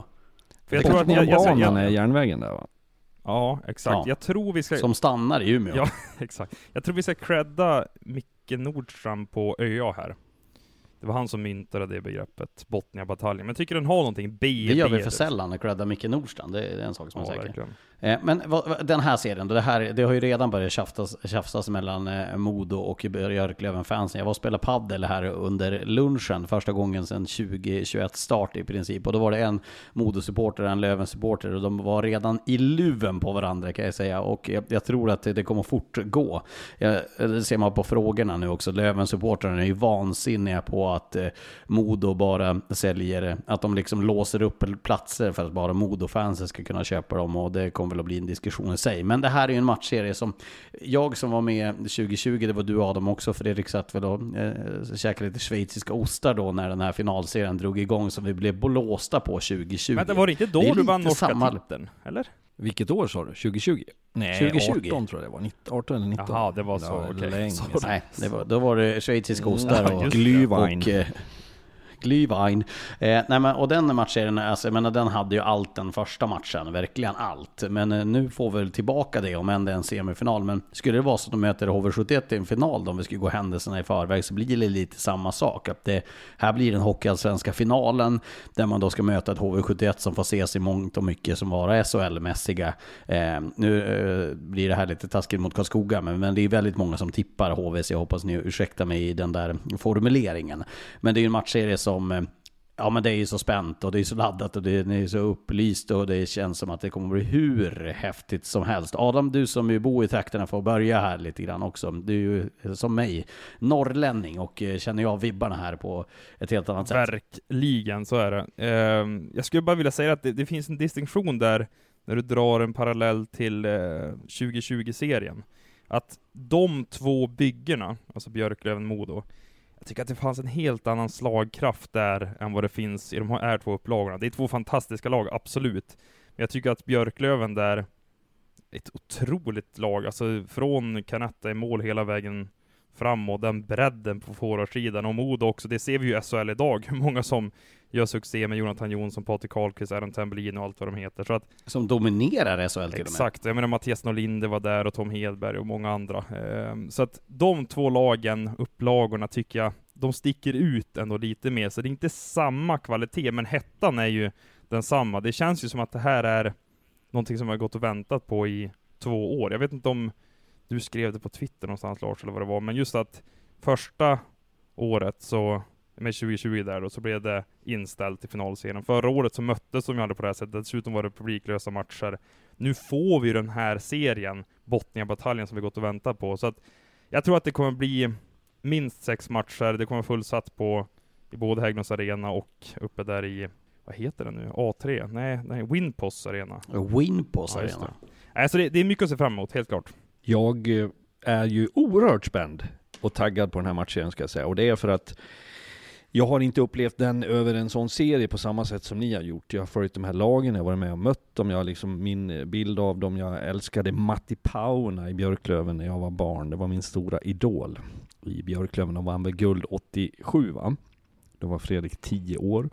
För jag tror att jag, jag, jag, är järnvägen där va? Ja, exakt. Ja. Jag tror vi ska... Som stannar i Umeå. Ja, exakt. Jag tror vi ska credda Micke Nordström på ÖA här. Det var han som myntade det begreppet, Botniabataljen. Men jag tycker den har någonting B. Det gör vi för sällan, att credda Micke Nordstrand. Det är det är en sak som är Ja, säker. verkligen. Eh, men den här serien, det, här, det har ju redan börjat tjafsas, tjafsas mellan eh, Modo och Björklöven-fansen. Jag var och spelade paddel här under lunchen, första gången sedan 2021 start i princip. Och då var det en Modo-supporter och en Löven-supporter och de var redan i luven på varandra kan jag säga. Och jag, jag tror att det, det kommer fortgå. Jag, det ser man på frågorna nu också. Löven-supportrarna är ju vansinniga på att eh, Modo bara säljer, att de liksom låser upp platser för att bara Modo-fansen ska kunna köpa dem och det kommer väl att bli en diskussion i sig. Men det här är ju en matchserie som jag som var med 2020, det var du Adam också, Fredrik satt väl och eh, käkade lite schweiziska ostar då när den här finalserien drog igång som vi blev blåsta på 2020. Men det var inte då Det du vann norska samma- titeln? Eller? Vilket år sa du? 2020? Nej, 2020. 18 tror jag det var. 19, 18 eller 19. Jaha, det var så, Ja, okej. länge Så-. Nej, det var, då var det schweiziska ostar Ja, och. Glühwein. och eh, Glühwein. Eh, nej, men, och den matchen, alltså, jag menar, den hade ju allt den första matchen, verkligen allt. Men eh, nu får vi väl tillbaka det, om än det är en semifinal. Men skulle det vara så att de möter HV71 i en final, då, om vi skulle gå händelserna i förväg, så blir det lite samma sak. Att det, här blir den hockeyallsvenska finalen, där man då ska möta ett HV71 som får ses i mångt och mycket som vara SHL-mässiga. Eh, nu eh, blir det här lite taskigt mot Karlskoga, men, men det är väldigt många som tippar HV, så jag hoppas ni ursäktar mig i den där formuleringen. Men det är ju en matchserie som som eh, Ja men det är ju så spänt och det är så laddat och det är så upplyst och det känns som att det kommer bli hur häftigt som helst. Adam, du som ju bor i trakterna får börja här lite grann också. Du är ju eh, som mig norrlänning och eh, känner jag vibbarna här på ett helt annat sätt. Verkligen, så är det. Ehm, jag skulle bara vilja säga att det, det finns en distinktion där, när du drar en parallell till 2020-serien. Att de två byggena, alltså Björklöven-Modo, jag tycker att det fanns en helt annan slagkraft där än vad det finns i de här två upplagorna. Det är två fantastiska lag, absolut. Men jag tycker att Björklöven där, är ett otroligt lag, alltså från Kanetta i mål hela vägen fram och den bredden på forwardsidan och Modo också. Det ser vi ju i SHL idag, hur många som gör succé med Jonathan Jonsson, Patrik Karlqvist, Aaron Tambellin och allt vad de heter. Så att, Som dominerar SHL till och med. exakt, jag menar Mattias Norlinder var där och Tom Hedberg och många andra. Ehm, så att de två lagen, upplagorna, tycker jag, de sticker ut ändå lite mer. Så det är inte samma kvalitet, men hettan är ju densamma. Det känns ju som att det här är någonting som jag har gått och väntat på i två år. Jag vet inte om du skrev det på Twitter någonstans Lars, eller vad det var, men just att första året så, med 2020 där då, så blev det inställt i finalserien. Förra året så möttes de ju aldrig på det här sättet, dessutom var det publiklösa matcher. Nu får vi den här serien, Botniabataljen, som vi gått och väntat på. Så att jag tror att det kommer bli minst sex matcher, det kommer fullsatt på i både Hägglunds Arena och uppe där i, vad heter det nu, A3? Nej, nej Winpos Arena. Winpos Ja, Arena. det. Alltså det, det är mycket att se fram emot, helt klart. Jag eh, är ju oerhört spänd och taggad på den här matchen ska jag säga. Och det är för att jag har inte upplevt den över en sån serie på samma sätt som ni har gjort. Jag har följt de här lagen, jag har varit med och mött dem, jag har liksom min bild av dem. Jag älskade Matti Pauna i Björklöven när jag var barn. Det var min stora idol i Björklöven. De vann väl guld 87 va? Då var Fredrik 10 år.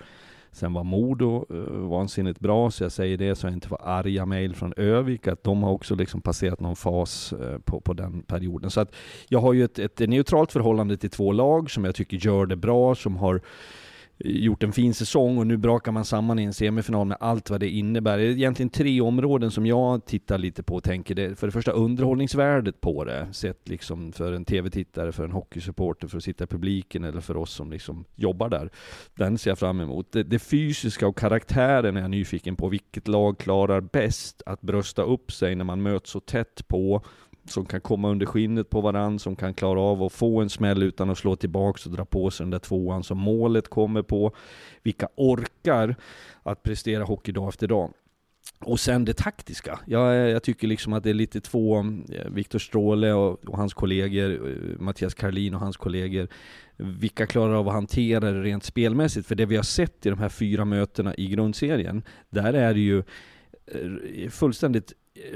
Sen var Modo uh, vansinnigt bra, så jag säger det så jag inte får arga mejl från Övik, att de har också liksom passerat någon fas uh, på, på den perioden. Så att jag har ju ett, ett neutralt förhållande till två lag som jag tycker gör det bra, som har gjort en fin säsong och nu brakar man samman i en semifinal med allt vad det innebär. Det är egentligen tre områden som jag tittar lite på och tänker. Det, för det första underhållningsvärdet på det, sett liksom för en tv-tittare, för en hockeysupporter, för att sitta i publiken eller för oss som liksom jobbar där. Den ser jag fram emot. Det, det fysiska och karaktären är jag nyfiken på. Vilket lag klarar bäst att brösta upp sig när man möts så tätt på som kan komma under skinnet på varandra, som kan klara av att få en smäll utan att slå tillbaks och dra på sig den där tvåan som målet kommer på. Vilka orkar att prestera hockey dag efter dag. Och sen det taktiska. Jag, jag tycker liksom att det är lite två, eh, Viktor Stråle och, och hans kollegor, eh, Mattias Karlin och hans kollegor, vilka klarar av att hantera det rent spelmässigt? För det vi har sett i de här fyra mötena i grundserien, där är det ju eh, fullständigt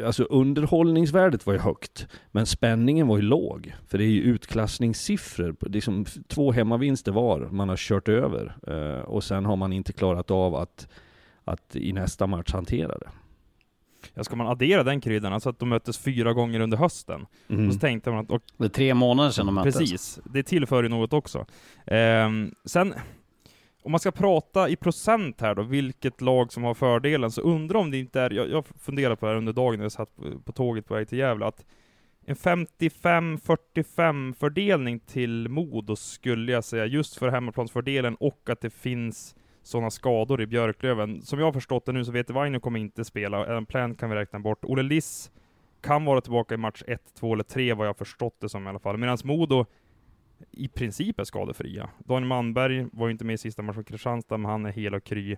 Alltså underhållningsvärdet var ju högt, men spänningen var ju låg. För det är ju utklassningssiffror, liksom två hemmavinster var man har kört över. Eh, och sen har man inte klarat av att, att i nästa match hantera det. Ja, ska man addera den kryddan, alltså att de möttes fyra gånger under hösten, Mm. och så tänkte man att och, Det är tre månader sedan de möttes. Precis, det tillför ju något också. Ehm, sen, om man ska prata i procent här då, vilket lag som har fördelen, så undrar om det inte är, jag, jag funderar på det här under dagen när jag satt på, på tåget på väg till Gävle, att en 55-45 fördelning till Modo skulle jag säga, just för hemmaplansfördelen och att det finns sådana skador i Björklöven. Som jag har förstått det nu så vet Vaino kommer inte spela, Adam Plant kan vi räkna bort. Olle Liss kan vara tillbaka i match 1, 2 eller 3 vad jag förstått det som i alla fall. Medan Modo i princip är skadefria. Daniel Manberg var ju inte med i sista matchen mot Kristianstad, men han är hel och kry.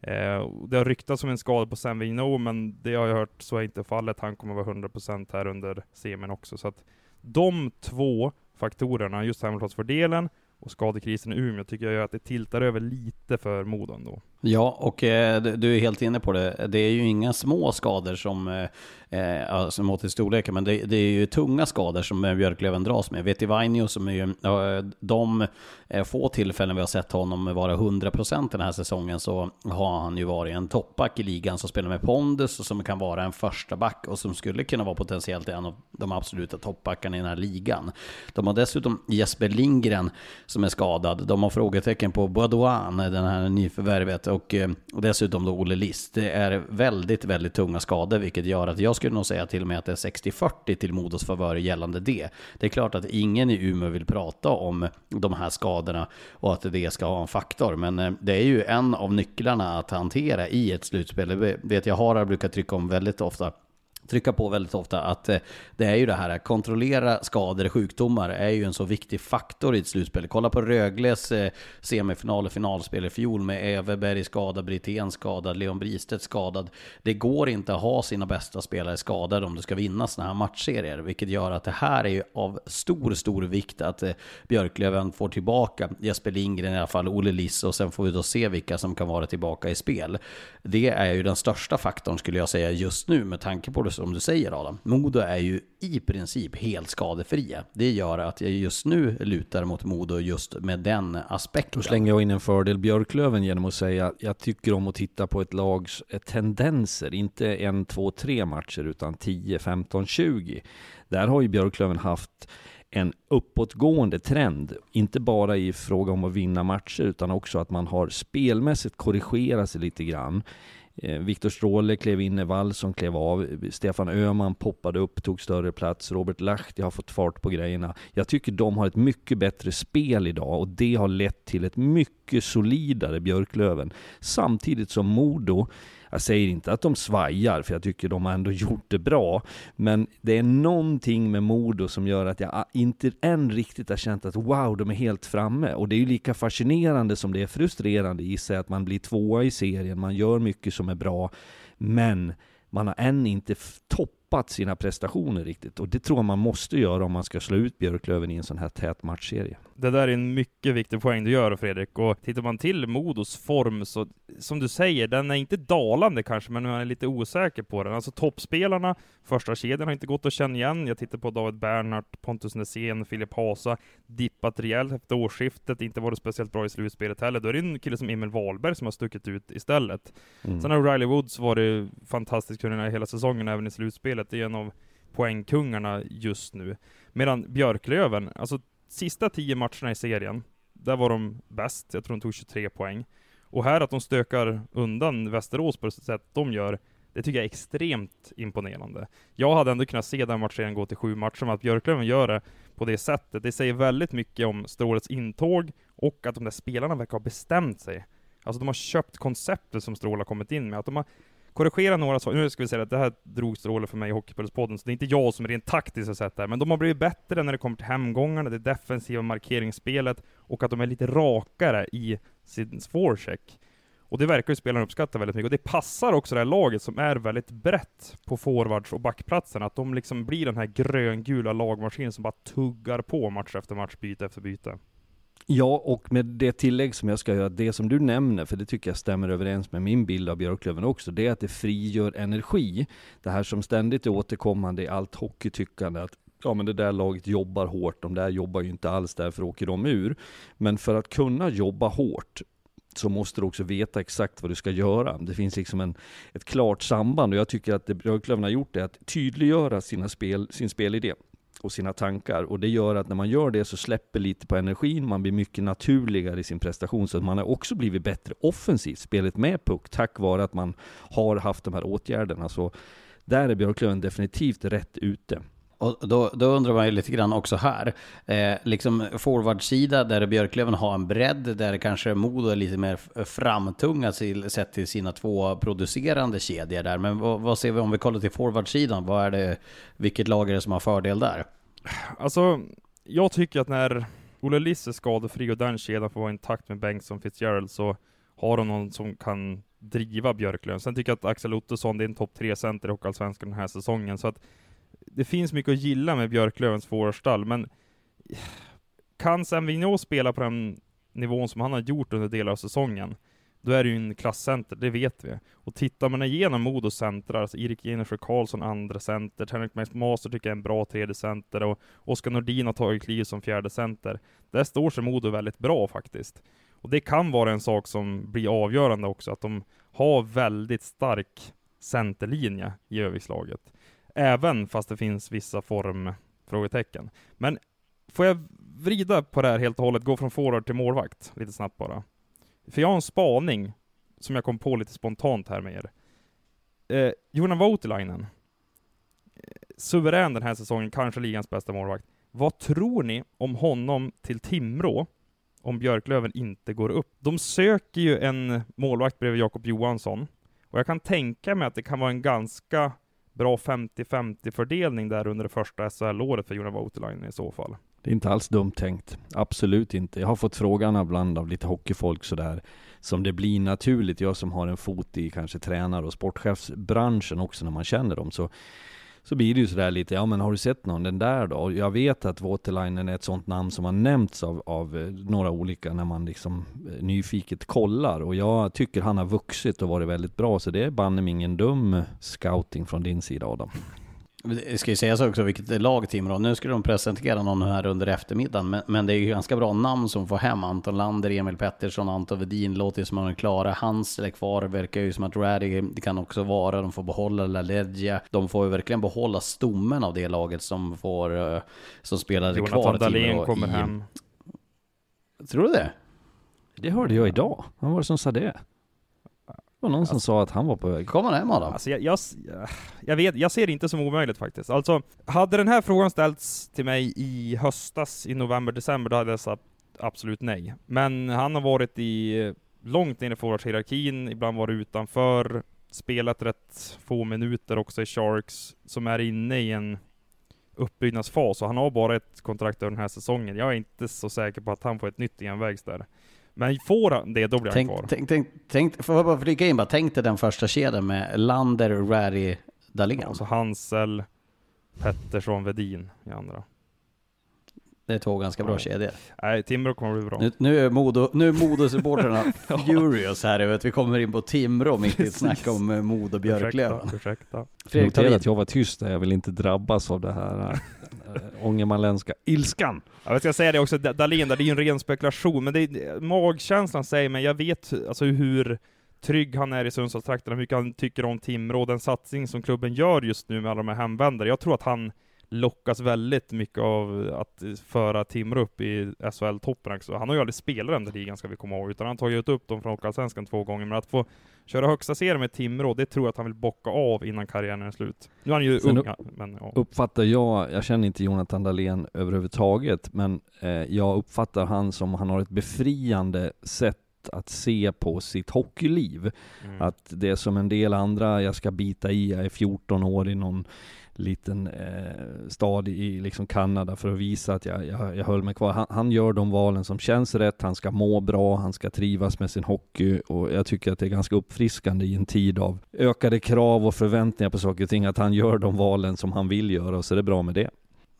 Eh, det har ryktats om en skada på Sam Vigneault, men det har jag hört så är inte fallet. Han kommer vara 100% här under semin också. Så att de två faktorerna, just hemmaplatsfördelen och skadekrisen i Umeå, tycker jag gör att det tiltar över lite för Modo ändå. Ja, och eh, du- är helt inne på det. Det är ju inga små skador som, eh, eh alltså mått i storleken, men det, det är ju tunga skador som eh, Björklöven dras med. Vetivainio som är ju, eh, de eh, få tillfällen vi har sett honom vara 100% den här säsongen så har han ju varit en toppback i ligan som spelar med pondus och som kan vara en första back och som skulle kunna vara potentiellt en av de absoluta toppbackarna i den här ligan. De har dessutom Jesper Lindgren som är skadad. De har frågetecken på Baudouin, den här nyförvärvet, och, eh, och dessutom då Olle List. Det är väldigt, väldigt tunga skador, vilket gör att jag skulle nog säga till och med att det är 60-40 till Modos favör gällande det. Det är klart att ingen i Umeå vill prata om de här skadorna och att det ska ha en faktor, men eh, det är ju en av nycklarna att hantera i ett slutspel. Det vet jag Harald brukar trycka om väldigt ofta trycka på väldigt ofta att eh, det är ju det här att kontrollera skador och sjukdomar är ju en så viktig faktor i ett slutspel. Kolla på Rögles eh, semifinal och finalspel i fjol med Everberg skadad, Brithén skadad, Leon Bristedt skadad. Det går inte att ha sina bästa spelare skadade om du ska vinna sådana här matchserier, vilket gör att det här är ju av stor, stor vikt att eh, Björklöven får tillbaka Jesper Lindgren i alla fall, Olle Liss och sen får vi då se vilka som kan vara tillbaka i spel. Det är ju den största faktorn skulle jag säga just nu med tanke på det som du säger Adam, Modo är ju i princip helt skadefria. Det gör att jag just nu lutar mot Modo just med den aspekten. Då slänger jag in en fördel Björklöven genom att säga att jag tycker om att titta på ett lags eh, tendenser, inte en, två, tre matcher utan 10, 15, 20. Där har ju Björklöven haft en uppåtgående trend, inte bara i fråga om att vinna matcher utan också att man har spelmässigt korrigerat sig lite grann. Eh, Viktor Stråle klev in när Wallson klev av. Stefan Öhman poppade upp, tog större plats. Robert Lahti har fått fart på grejerna. Jag tycker de har ett mycket bättre spel idag och det har lett till ett mycket solidare Björklöven. Samtidigt som Modo jag säger inte att de svajar, för jag tycker de har ändå gjort det bra. Men det är någonting med Modo som gör att jag ah, inte än riktigt har känt att wow, de är helt framme. Och det är ju lika fascinerande som det är frustrerande i sig att man blir tvåa i serien, man gör mycket som är bra. Men man har än inte toppat sina prestationer riktigt. Och det tror jag man måste göra om man ska slå ut Björklöven i en sån här tät matchserie. Det där är en mycket viktig poäng du gör Fredrik, och tittar man till Modos form så, som du säger, den är inte dalande kanske, men man är lite osäker på den. Alltså toppspelarna, första kedjan har inte gått att känna igen. Jag tittar på David Bernhardt, Pontus Nässén, Filip Hasa, dippat rejält efter årsskiftet, inte varit speciellt bra i slutspelet heller. Då är det en kille som Emil Wahlberg som har stuckit ut istället. Mm. Sen har Riley Woods varit fantastisk under hela säsongen, även i slutspelet. Det är en av poängkungarna just nu. Medan Björklöven, alltså sista tio matcherna i serien, där var de bäst. Jag tror de tog 23 poäng. Och här att de stökar undan Västerås på det sätt de gör, det tycker jag är extremt imponerande. Jag hade ändå kunnat se den matchen gå till sju matcher, men att Björklöven gör det på det sättet, det säger väldigt mycket om Strålets intåg och att de där spelarna verkar ha bestämt sig. Alltså de har köpt konceptet som Stråle har kommit in med, att de har korrigera några saker. Nu ska vi säga att det här drog strålen för mig i Hockeypulspodden, så det är inte jag som rent taktiskt har sett det här, men de har blivit bättre när det kommer till hemgångarna, det defensiva markeringsspelet, och att de är lite rakare i sin forecheck. Och det verkar ju spelarna uppskatta väldigt mycket, och det passar också det här laget som är väldigt brett på forwards och backplatsen, att de liksom blir den här gröngula lagmaskinen som bara tuggar på match efter match, byte efter byte. Ja, och med det tillägg som jag ska göra, det som du nämner, för det tycker jag stämmer överens med min bild av Björklöven också, det är att det frigör energi. Det här som ständigt är återkommande i allt hockeytyckande, att ja men det där laget jobbar hårt, de där jobbar ju inte alls, därför åker de ur. Men för att kunna jobba hårt, så måste du också veta exakt vad du ska göra. Det finns liksom en, ett klart samband och jag tycker att det Björklöven har gjort är att tydliggöra sina spel, sin spelidé och sina tankar. Och det gör att när man gör det så släpper lite på energin, man blir mycket naturligare i sin prestation. Så att man har också blivit bättre offensivt, spelet med puck, tack vare att man har haft de här åtgärderna. Så där är Björklöven definitivt rätt ute. Och då, då, undrar man ju lite grann också här. Eh, liksom forwardsida där Björklöven har en bredd, där kanske Modo är lite mer framtunga till, sett till sina två producerande kedjor där. Men vad, vad ser vi om vi kollar till forwardsidan? Vad är det, vilket lag är det som har fördel där? Alltså, jag tycker att när Olle Liss är skadefri och den kedjan får vara intakt med Bengtsson Fitzgerald så har de någon som kan driva Björklöven. Sen tycker jag att Axel Ottosson, det är en topp tre center i Hockeyallsvenskan den här säsongen, så att det finns mycket att gilla med Björklövens forwardstall, men kan Sam Vigneault spela på den nivån som han har gjort under delar av säsongen, då är det ju en klasscenter, det vet vi. Och tittar man igenom Modos centrar, alltså Erik Jennersjö Karlsson andra center, Henrik Master tycker jag är en bra tredje center och Oskar Nordin har tagit kliv som fjärde center. Där står sig Modo väldigt bra faktiskt. Och det kan vara en sak som blir avgörande också, att de har väldigt stark centerlinje i Övikslaget. Även fast det finns vissa formfrågetecken. Men får jag vrida på det här helt och hållet, gå från forward till målvakt, lite snabbt bara. För jag har en spaning, som jag kom på lite spontant här med er. Eh, Jonan Voutilainen, eh, suverän den här säsongen, kanske ligans bästa målvakt. Vad tror ni om honom till Timrå, om Björklöven inte går upp? De söker ju en målvakt bredvid Jakob Johansson, och jag kan tänka mig att det kan vara en ganska bra 50-50 fördelning där under det första SHL-året för Jonas Voutilainen i så fall. Det är inte alls dumt tänkt. Absolut inte. Jag har fått frågan ibland av lite hockeyfolk sådär, som det blir naturligt. Jag som har en fot i kanske tränar och sportchefsbranschen också när man känner dem, så så blir det ju sådär lite, ja men har du sett någon, den där då? Och jag vet att Waterlinen är ett sånt namn som har nämnts av, av eh, några olika när man liksom eh, nyfiket kollar. Och jag tycker han har vuxit och varit väldigt bra, så det är banne ingen dum scouting från din sida Adam. Det ska ju sägas också vilket lag Timrå, nu skulle de presentera någon här under eftermiddagen, men, men det är ju ganska bra namn som får hem. Anton Lander, Emil Pettersson, Anton Vedin låter som att de är klara. Hans är kvar, verkar ju som att Raddy, det kan också vara, de får behålla LaLeggia. De får ju verkligen behålla stommen av det laget som får, eh, som spelade kvar Jonathan Dahlén kommer i, hem. Tror du det? Det hörde jag idag. Vem var det som sa det? Det var någon som sa att han var på väg. Kommer han hem Adam? Alltså jag, jag, jag, vet, jag ser det inte som omöjligt faktiskt. Alltså, hade den här frågan ställts till mig i höstas, i november, december, då hade jag sagt absolut nej. Men han har varit i, långt ner i forwardshierarkin, ibland varit utanför, spelat rätt få minuter också i Sharks, som är inne i en uppbyggnadsfas, och han har bara ett kontrakt över den här säsongen. Jag är inte så säker på att han får ett nytt envägs där. Men får han det, då blir tänk, han kvar. Tänk, tänk, tänk, får jag bara flika in bara, tänk dig den första kedjan med Lander, Rary, Dahlén. Alltså Hansel, Pettersson, Vedin i andra. Det är två ganska bra Ja. kedjor. Nej, Timrå kommer bli bra. Nu, nu är Modo, nu är Modo-supportrarna furious här över att vi kommer in på Timrå mitt i ett snack om eh, Modo Björklöven. Ursäkta, ursäkta. Fredrik Notera att jag var tyst där, jag vill inte drabbas av det här Eh, ångermanländska ilskan. Ja, jag ska säga det också, Dahlén, det är ju en ren spekulation, men det är, magkänslan säger mig, jag vet alltså hur trygg han är i Sundsvallstrakten, hur mycket han tycker om Timrå, och den satsning som klubben gör just nu med alla de här hemvändare. Jag tror att han lockas väldigt mycket av att föra Timrå upp i SHL-toppen. Han har ju aldrig spelat den där ligan ska vi komma ihåg, utan han har tagit upp dem från Hockeyallsvenskan två gånger, men att få köra högsta serien med Timrå, det tror jag att han vill bocka av innan karriären är slut. Nu är han ju Sen ung, men ja. Uppfattar jag, jag känner inte Jonathan Dahlén överhuvudtaget, men eh, jag uppfattar han som han har ett befriande sätt att se på sitt hockeyliv. Mm. Att det är som en del andra, jag ska bita i, jag är 14 år i någon liten eh, stad i liksom Kanada för att visa att jag, jag, jag höll mig kvar. Han, han gör de valen som känns rätt, han ska må bra, han ska trivas med sin hockey och jag tycker att det är ganska uppfriskande i en tid av ökade krav och förväntningar på saker och ting, att han gör de valen som han vill göra och så är det bra med det.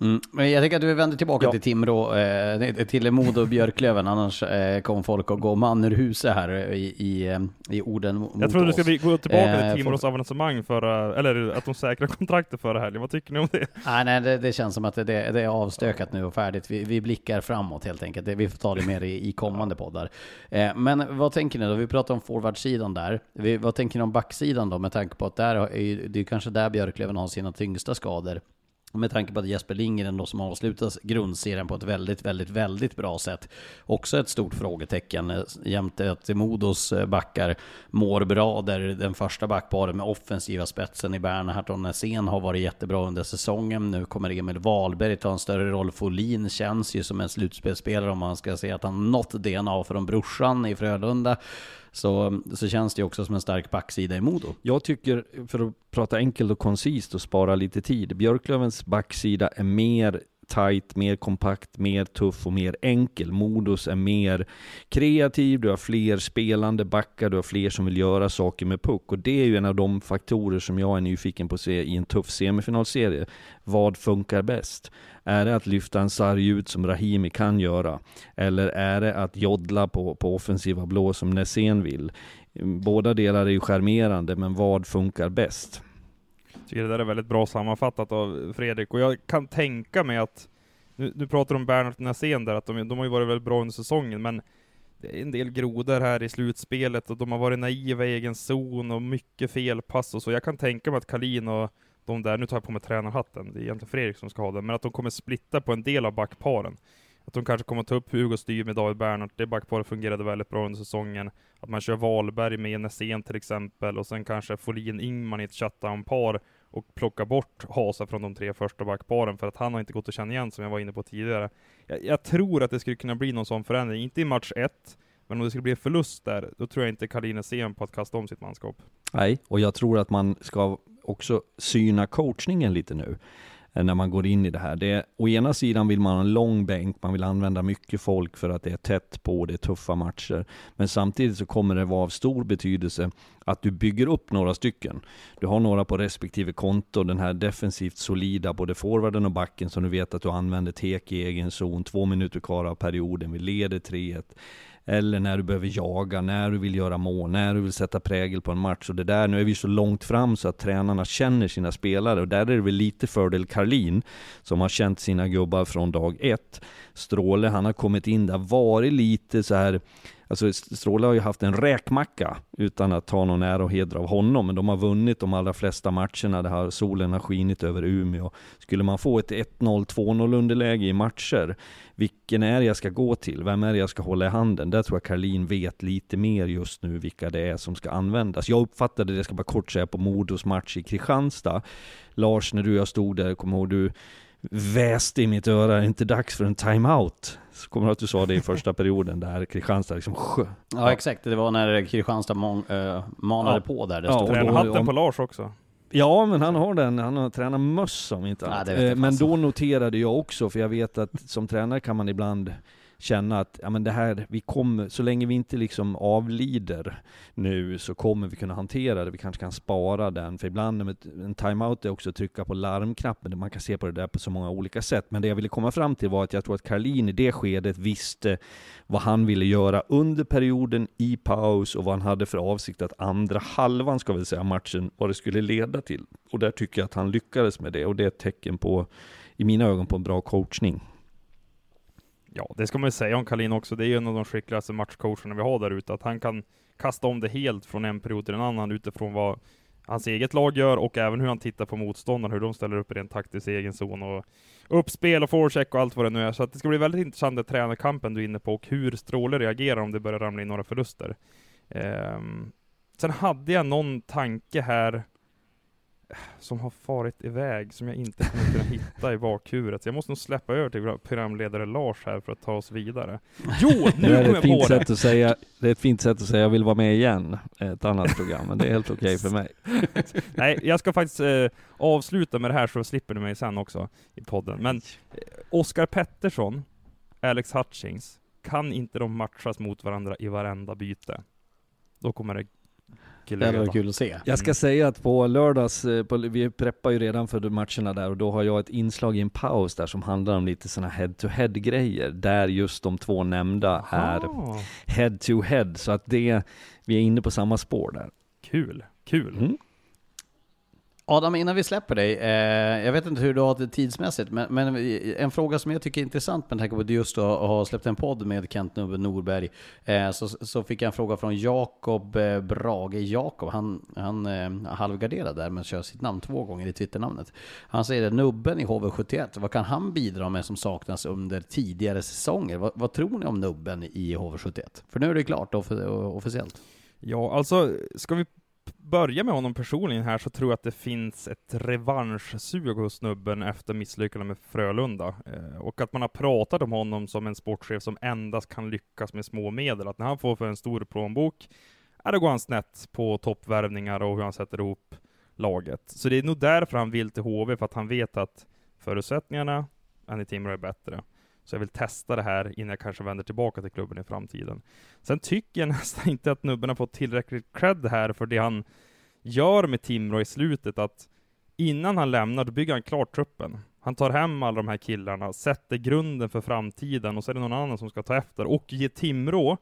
Mm. Men jag tänker att vi vänder tillbaka Ja. till Timrå, eh, till Modo och Björklöven, annars eh, kommer folk att gå man ur huset här i, i, eh, i orden mot Jag du oss. skulle gå tillbaka Eh, till Timrås avancemang förra, eller att de säkrar kontraktet förra helgen. Vad tycker ni om det? Nej, nej det, det känns som att det, det är avstökat nu och färdigt. Vi, vi blickar framåt helt enkelt. Det, vi får ta det mer i, i kommande poddar. Eh, men vad tänker ni då? Vi pratar om forwardsidan där. Vi, vad tänker ni om backsidan då? Med tanke på att där är det är kanske där Björklöven har sina tyngsta skador. Med tanke på att Jesper Lindgren då som avslutas grundserien på ett väldigt, väldigt, väldigt bra sätt. Också ett stort frågetecken eh, jämte att Modos eh, backar mår bra där den första backparen med offensiva spetsen i Bernhardt och eh, Näsén har varit jättebra under säsongen. Nu kommer Emil Wahlberg ta en större roll. Folin känns ju som en slutspelsspelare om man ska säga att han nått DNA från brorsan i Frölunda. Så, så känns det ju också som en stark backsida i Modo. Jag tycker, för att prata enkelt och koncist och spara lite tid, Björklövens backsida är mer tight, mer kompakt, mer tuff och mer enkel. Modos är mer kreativ, du har fler spelande backar, du har fler som vill göra saker med puck. Och det är ju en av de faktorer som jag är nyfiken på att se i en tuff semifinalserie. Vad funkar bäst? Är det att lyfta en sarg ut som Rahimi kan göra? Eller är det att joddla på, på offensiva blå som Nässén vill? Båda delar är ju charmerande, men vad funkar bäst? Jag tycker det där är väldigt bra sammanfattat av Fredrik, och jag kan tänka mig att, nu, nu pratar du om Bernhard Näsén där, att de, de har ju varit väldigt bra under säsongen, men det är en del grodor här i slutspelet och de har varit naiva i egen zon och mycket felpass och så. Jag kan tänka mig att Kalin och de där, nu tar jag på mig tränarhatten, det är egentligen Fredrik som ska ha den, men att de kommer splitta på en del av backparen. Att de kanske kommer ta upp Hugo Styr med David Bernhardt, det backparet fungerade väldigt bra under säsongen. Att man kör Wahlberg med Näsén till exempel, och sen kanske Folin Ingman i ett shutdown-par och plocka bort Hasa från de tre första backparen, för att han har inte gått att känna igen som jag var inne på tidigare. Jag, jag tror att det skulle kunna bli någon sån förändring, inte i match ett, men om det skulle bli en förlust där, då tror jag inte Kalin är sen på att kasta om sitt manskap. Nej, och jag tror att man ska också syna coachningen lite nu. Eh, när man går in i det här. Det, å ena sidan vill man ha en lång bänk, man vill använda mycket folk för att det är tätt på, det är tuffa matcher. Men samtidigt så kommer det vara av stor betydelse att du bygger upp några stycken. Du har några på respektive konto, den här defensivt solida, både forwarden och backen, som du vet att du använder tek i egen zon, två minuter kvar av perioden, vi leder 3-1 eller när du behöver jaga, när du vill göra mål, när du vill sätta prägel på en match. Och det där, nu är vi så långt fram så att tränarna känner sina spelare och där är det väl lite fördel Karlin som har känt sina gubbar från dag ett. Stråle, han har kommit in där, varit lite så här Alltså Stråle har ju haft en räkmacka utan att ta någon ära och heder av honom, men de har vunnit de allra flesta matcherna. Det har, solen har skinit över Umeå. Skulle man få ett 1-0, 2-0 underläge i matcher, vilken är det jag ska gå till? Vem är det jag ska hålla i handen? Där tror jag Karlin vet lite mer just nu vilka det är som ska användas. Jag uppfattade det, jag ska bara kort säga, på Modos match i Kristianstad. Lars, när du och jag stod där, kommer ihåg du väste i mitt öra, är det inte dags för en timeout? Så kommer du att du sa det i första perioden där Kristianstad liksom sjö. Ja, ja exakt, det var när Kristianstad mon, äh, manade ja. på där. Det ja, stod hatten på Lars också. Ja, men han har den, han har tränat möss om inte annat. Ja, men då noterade jag också, för jag vet att som tränare kan man ibland känna att ja, men det här, vi kommer, så länge vi inte liksom avlider nu så kommer vi kunna hantera det. Vi kanske kan spara den, för ibland med en timeout är också att trycka på larmknappen. Man kan se på det där på så många olika sätt. Men det jag ville komma fram till var att jag tror att Karlin i det skedet visste vad han ville göra under perioden, i paus och vad han hade för avsikt att andra halvan, ska vi säga, matchen, vad det skulle leda till. Och där tycker jag att han lyckades med det och det är ett tecken på, i mina ögon, på en bra coachning. Ja, det ska man ju säga om Kalin också. Det är ju en av de skickligaste matchcoacherna vi har där ute. Att han kan kasta om det helt från en period till en annan utifrån vad hans eget lag gör och även hur han tittar på motståndarna, hur de ställer upp rent taktiskt i egen zon och uppspel och forecheck och allt vad det nu är. Så att det ska bli väldigt intressant den tränarkampen du är inne på och hur Stråle reagerar om det börjar ramla in några förluster. Um, sen hade jag någon tanke här som har farit iväg, som jag inte kommer kunna hitta i bakhuvudet. Så jag måste nog släppa över till programledare Lars här för att ta oss vidare. Jo, nu kom jag på det! Att säga, det är ett fint sätt att säga jag vill vara med igen, ett annat program, men det är helt okej okay för mig. Nej, jag ska faktiskt eh, avsluta med det här så slipper du mig sen också i podden. Men eh, Oskar Pettersson, Alex Hutchings, kan inte de matchas mot varandra i varenda byte? Då kommer det kul Det var kul att se. Jag ska mm. säga att på lördags, eh, på, vi preppar ju redan för matcherna där och då har jag ett inslag i en paus där som handlar om lite sådana head-to-head grejer, där just de två nämnda Aha. är head-to-head, så att det, vi är inne på samma spår där. Kul, kul. Mm. Adam, innan vi släpper dig, eh, jag vet inte hur du har det tidsmässigt, men, men, en fråga som jag tycker är intressant med tanke på att du just har släppt en podd med Kent Nubbe Norberg, eh, så, så fick jag en fråga från Jakob eh, Brage Jakob. Han, han eh, halvgarderar där, men kör sitt namn två gånger i Twitternamnet. Han säger det, Nubben i HV71, vad kan han bidra med som saknas under tidigare säsonger? Vad, vad tror ni om Nubben i HV71? För nu är det klart officiellt. Ja, alltså, ska vi börja med honom personligen här så tror jag att det finns ett revanschsug hos snubben efter misslyckandet med Frölunda. Eh, och att man har pratat om honom som en sportchef som endast kan lyckas med små medel. Att när han får för en stor plånbok, ja, då går han snett på toppvärvningar och hur han sätter ihop laget. Så det är nog därför han vill till HV, för att han vet att förutsättningarna än i Timrå är bättre. Så jag vill testa det här innan jag kanske vänder tillbaka till klubben i framtiden. Sen tycker jag nästan inte att Nubben har fått tillräckligt cred här för det han gör med Timrå i slutet, att innan han lämnar, då bygger han klart truppen. Han tar hem alla de här killarna, sätter grunden för framtiden och så är det någon annan som ska ta efter och ge Timrå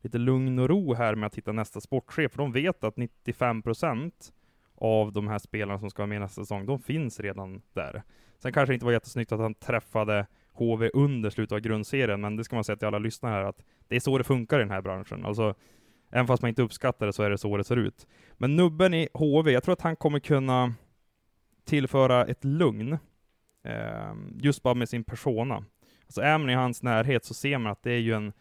lite lugn och ro här med att hitta nästa sportchef, för de vet att 95 procent av de här spelarna som ska vara med nästa säsong, de finns redan där. Sen kanske det inte var jättesnyggt att han träffade HV under slutet av grundserien, men det ska man säga till alla lyssnare här att det är så det funkar i den här branschen. Alltså, även fast man inte uppskattar det så är det så det ser ut. Men nubben i HV, jag tror att han kommer kunna tillföra ett lugn, eh, just bara med sin persona. Alltså är man i hans närhet så ser man att det är ju en,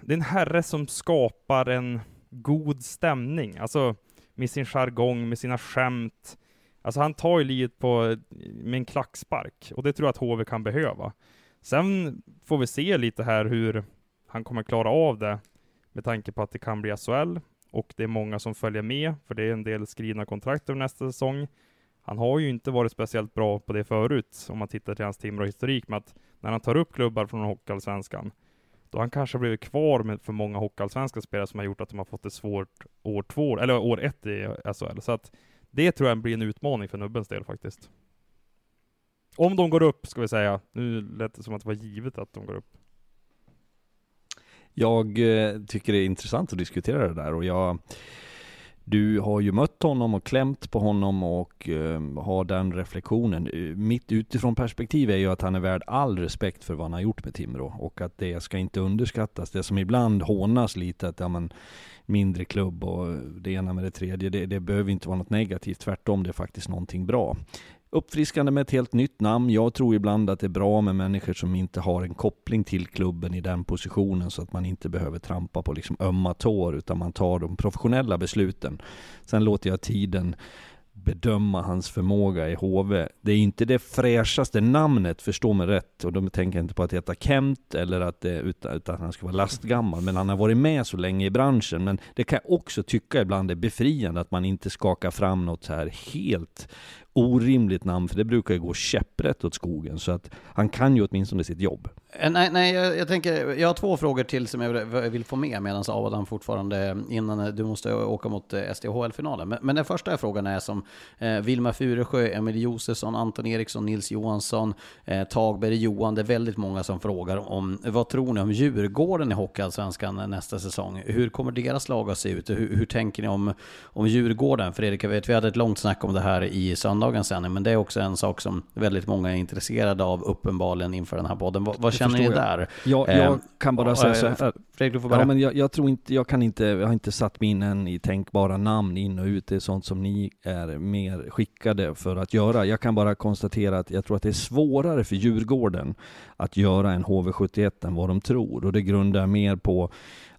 det är en herre som skapar en god stämning, alltså med sin jargong, med sina skämt, Alltså han tar ju livet på, med en klackspark, och det tror jag att HV kan behöva. Sen får vi se lite här hur han kommer klara av det, med tanke på att det kan bli SHL, och det är många som följer med, för det är en del skrivna kontrakt över nästa säsong. han har ju inte varit speciellt bra på det förut, om man tittar till hans Timrå-historik, med att när han tar upp klubbar från Hockeyallsvenskan, då han kanske blivit kvar med för många hockeyallsvenska spelare som har gjort att de har fått det svårt år två, eller år ett i SHL. Så att det tror jag blir en utmaning för Nubbens del faktiskt. Om de går upp, ska vi säga. Nu lät det som att det var givet att de går upp. Jag eh, tycker det är intressant att diskutera det där och jag du har ju mött honom och klämt på honom och eh, har den reflektionen. Eh, mitt utifrån perspektiv är ju att han är värd all respekt för vad han har gjort med Timrå och att det ska inte underskattas. Det som ibland hånas lite att ja, men, mindre klubb och det ena med det tredje, det, det behöver inte vara något negativt. Tvärtom, det är faktiskt någonting bra uppfriskande med ett helt nytt namn. Jag tror ibland att det är bra med människor som inte har en koppling till klubben i den positionen så att man inte behöver trampa på liksom ömma tår utan man tar de professionella besluten. Sen låter jag tiden bedöma hans förmåga i HV. Det är inte det fräschaste namnet, förstå mig rätt. Och då tänker jag inte på att heta Kent eller att det, utan, utan att han ska vara lastgammal. Men han har varit med så länge i branschen. Men det kan jag också tycka ibland är befriande att man inte skakar fram något så här helt orimligt namn, för det brukar ju gå käpprätt åt skogen. Så att han kan ju åtminstone sitt jobb. Eh, nej, nej jag, jag, tänker, jag har två frågor till som jag vill få med medan Adam fortfarande, innan eh, du måste åka mot eh, SDHL-finalen. Men, men den första frågan är som eh, Vilma Furesjö, Emil Josefsson, Anton Eriksson, Nils Johansson, eh, Tagberg, Johan. Det är väldigt många som frågar om vad tror ni om Djurgården i Hockeyallsvenskan nästa säsong? Hur kommer deras lag att se ut? Hur, hur tänker ni om, om Djurgården? Fredrik, jag vet, vi hade ett långt snack om det här i söndagens sändning, men det är också en sak som väldigt många är intresserade av uppenbarligen inför den här podden. Vad, vad känner ni där? Jag, jag eh, kan bara säga så här. Fredrik, du får börja. Ja, men jag, jag, tror inte, jag kan inte, jag har inte satt mig in än i tänkbara namn in och ut. Det är sånt som ni är mer skickade för att göra. Jag kan bara konstatera att jag tror att det är svårare för Djurgården att göra en HV71 än vad de tror. Och det grundar mer på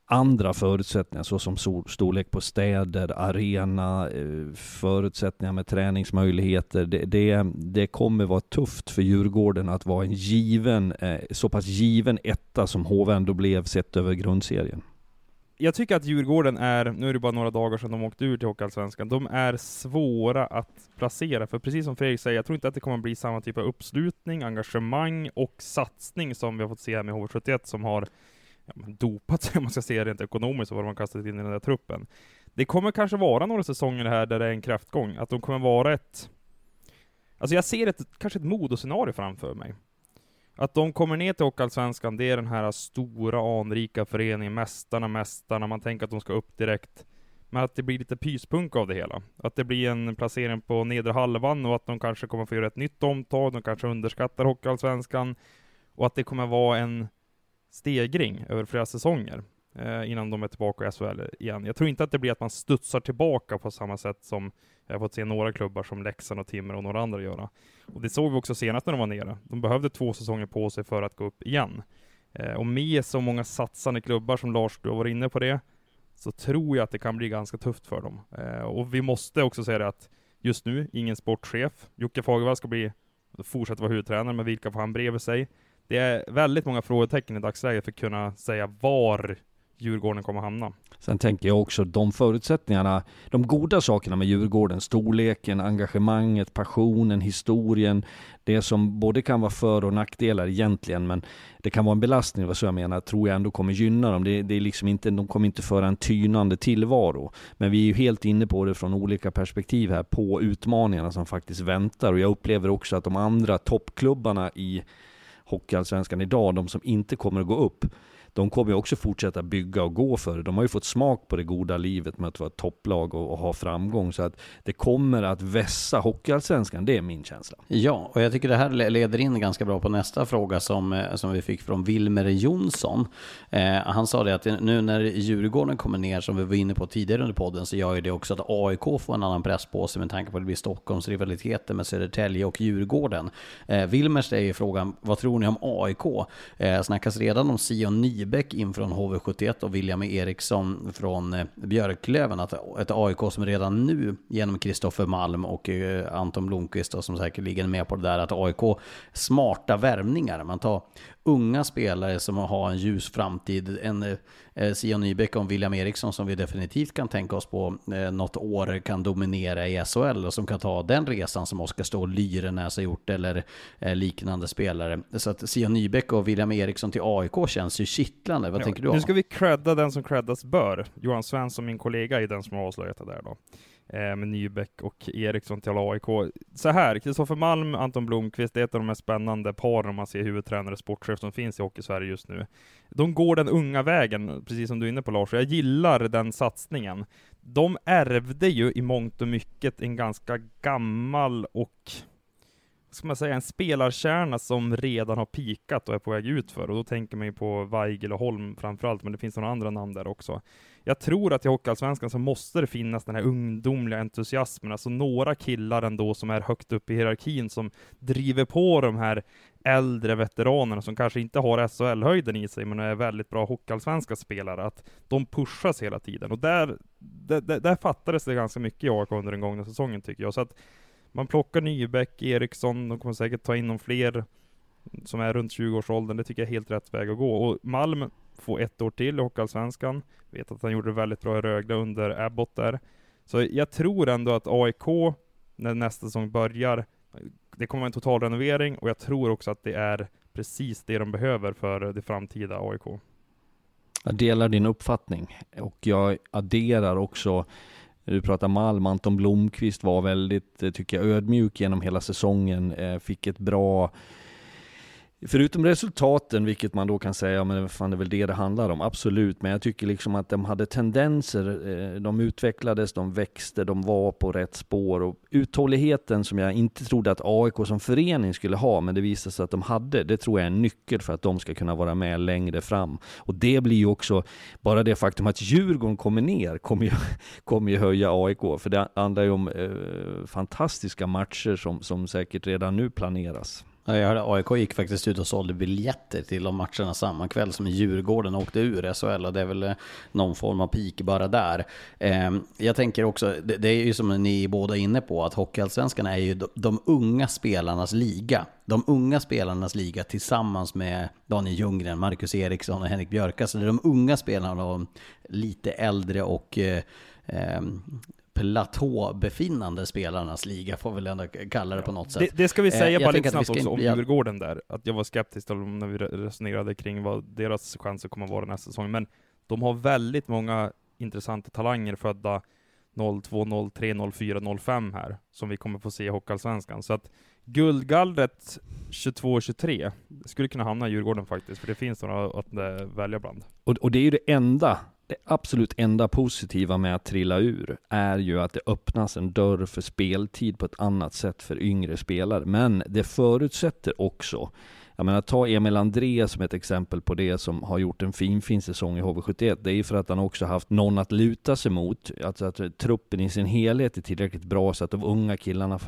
andra förutsättningar såsom storlek på städer, arena, eh, förutsättningar med träningsmöjligheter. Det, det, det kommer vara tufft för Djurgården att vara en given, eh, så pass given etta som HV ändå blev sett över grundserien. Jag tycker att Djurgården är, nu är det bara några dagar sedan de åkte ur till Hockeyallsvenskan, de är svåra att placera, för precis som Fredrik säger, jag tror inte att det kommer bli samma typ av uppslutning, engagemang och satsning som vi har fått se här med HV71 som har ja, dopat sig, om man ska säga rent ekonomiskt, vad de har kastat in i den där truppen. Det kommer kanske vara några säsonger här där det är en kraftgång, att de kommer vara ett... Alltså jag ser ett, kanske ett modoscenario framför mig. Att de kommer ner till Hockeyallsvenskan, det är den här stora anrika föreningen, Mästarna, Mästarna, man tänker att de ska upp direkt. Men att det blir lite pyspunk av det hela. Att det blir en placering på nedre halvan och att de kanske kommer få göra ett nytt omtag, de kanske underskattar Hockeyallsvenskan. Och att det kommer vara en stegring över flera säsonger eh, innan de är tillbaka i SHL igen. Jag tror inte att det blir att man studsar tillbaka på samma sätt som jag har fått se några klubbar som Leksand och Timrå och några andra göra. Och det såg vi också senast när de var nere. De behövde två säsonger på sig för att gå upp igen. Eh, och med så många satsande klubbar som Lars, du har varit inne på det, så tror jag att det kan bli ganska tufft för dem. Eh, och vi måste också säga det att just nu, ingen sportchef. Jocke Fagervall ska bli, fortsätta vara huvudtränare, men vilka får han bredvid sig? Det är väldigt många frågetecken i dagsläget för att kunna säga var Djurgården kommer hamna. Sen tänker jag också de förutsättningarna, de goda sakerna med Djurgården, storleken, engagemanget, passionen, historien, det som både kan vara för och nackdelar egentligen, men det kan vara en belastning, vad så jag menar, tror jag ändå kommer gynna dem. Det, det är liksom inte, de kommer inte föra en tynande tillvaro. Men vi är ju helt inne på det från olika perspektiv här, på utmaningarna som faktiskt väntar. Och jag upplever också att de andra toppklubbarna i Hockeyallsvenskan idag, de som inte kommer att gå upp, de kommer ju också fortsätta bygga och gå för det. De har ju fått smak på det goda livet med att vara ett topplag och, och ha framgång. Så att det kommer att vässa Hockeyallsvenskan, det är min känsla. Ja, och jag tycker det här leder in ganska bra på nästa fråga som, eh, som vi fick från Wilmer Jonsson. Eh, han sa det att nu när Djurgården kommer ner, som vi var inne på tidigare under podden, så gör ju det också att AIK får en annan press på sig med tanke på att det blir Stockholms rivaliteter med Södertälje och Djurgården. Eh, Wilmer säger ju frågan, vad tror ni om AIK? Eh, snackas redan om Sion 9 Dybeck in från HV71 och William Eriksson från eh, Björklöven. Att ett AIK som redan nu genom Kristoffer Malm och eh, Anton Blomqvist och som säkerligen med på det där att AIK smarta värvningar. Man tar unga spelare som har en ljus framtid, en eh, Sion Nybeck och William Eriksson som vi definitivt kan tänka oss på eh, något år kan dominera i SHL och som kan ta den resan som Oskar Ståhl Lyrenäs har gjort eller eh, liknande spelare. Så att Sion Nybeck och William Eriksson till AIK känns ju kittlande. Vad Ja, tänker du om? Nu ska vi credda den som creddas bör. Johan Svensson, min kollega, är den som har avslöjat det där då. Eh, med Nybeck och Eriksson till AIK. Så här, Kristoffer Malm, Anton Blomqvist, det är ett av de mest spännande paren om man ser huvudtränare och sportchef som finns i Hockey-Sverige just nu. De går den unga vägen, precis som du är inne på Lars, och jag gillar den satsningen. De ärvde ju i mångt och mycket en ganska gammal och vad ska man säga, en spelarkärna som redan har pikat och är på väg ut för. Och då tänker man ju på Weigel och Holm framförallt, men det finns några andra namn där också. Jag tror att i Hockeyallsvenskan så måste det finnas den här ungdomliga entusiasmen, alltså några killar ändå som är högt upp i hierarkin som driver på de här äldre veteranerna som kanske inte har SHL-höjden i sig, men är väldigt bra hockeyallsvenska spelare, att de pushas hela tiden. Och där, där, där, fattades det ganska mycket i AIK under den gångna säsongen tycker jag. Så att man plockar Nybäck, Eriksson, de kommer säkert ta in någon fler som är runt 20-årsåldern. Det tycker jag är helt rätt väg att gå. Och Malm få ett år till i Hockeyallsvenskan. Vet att han gjorde det väldigt bra i Rögle under Abbott där. Så jag tror ändå att AIK, när nästa säsong börjar, det kommer vara en total renovering och jag tror också att det är precis det de behöver för det framtida AIK. Jag delar din uppfattning och jag adderar också du pratar Malm, Anton Blomqvist var väldigt, tycker jag, ödmjuk genom hela säsongen, eh, fick ett bra Förutom resultaten, vilket man då kan säga, men fan det är väl det det handlar om, absolut. Men jag tycker liksom att de hade tendenser, eh, de utvecklades, de växte, de var på rätt spår. Och uthålligheten som jag inte trodde att AIK som förening skulle ha, men det visade sig att de hade, det tror jag är en nyckel för att de ska kunna vara med längre fram. Och det blir ju också, bara det faktum att Djurgården kommer ner, kommer ju, kommer ju höja AIK. För det handlar ju om eh, fantastiska matcher som, som säkert redan nu planeras. Jag hörde AIK gick faktiskt ut och sålde biljetter till de matcherna samma kväll som Djurgården åkte ur SHL och det är väl eh, någon form av peak bara där. Ehm, jag tänker också, det är ju som ni båda är inne på, att Hockeyallsvenskan är ju de- unga spelarnas liga. De unga spelarnas liga tillsammans med Daniel Ljunggren, Marcus Eriksson och Henrik Björka. Så det är de unga spelarna och lite äldre och eh, ehm, platåbefinnande spelarnas liga, får vi väl ändå kalla det på något sätt. Det, det ska vi Eh, säga jag bara lite att snabbt ska också om bli Djurgården där, att jag var skeptisk när vi re- resonerade kring vad deras chanser kommer att vara nästa säsong, men de har väldigt många intressanta talanger födda 02, 03, 04, 05 här, som vi kommer få se i Hockeyallsvenskan. Så att guldgallret 22-23 skulle kunna hamna i Djurgården faktiskt, för det finns några att eh, välja bland. Och, och det är ju det enda, det absolut enda positiva med att trilla ur, är ju att det öppnas en dörr för speltid på ett annat sätt för yngre spelare. Men det förutsätter också jag menar, ta Emil André som ett exempel på det som har gjort en fin, fin säsong i HV71. Det är ju för att han också haft någon att luta sig mot. Alltså att truppen i sin helhet är tillräckligt bra så att de unga killarna,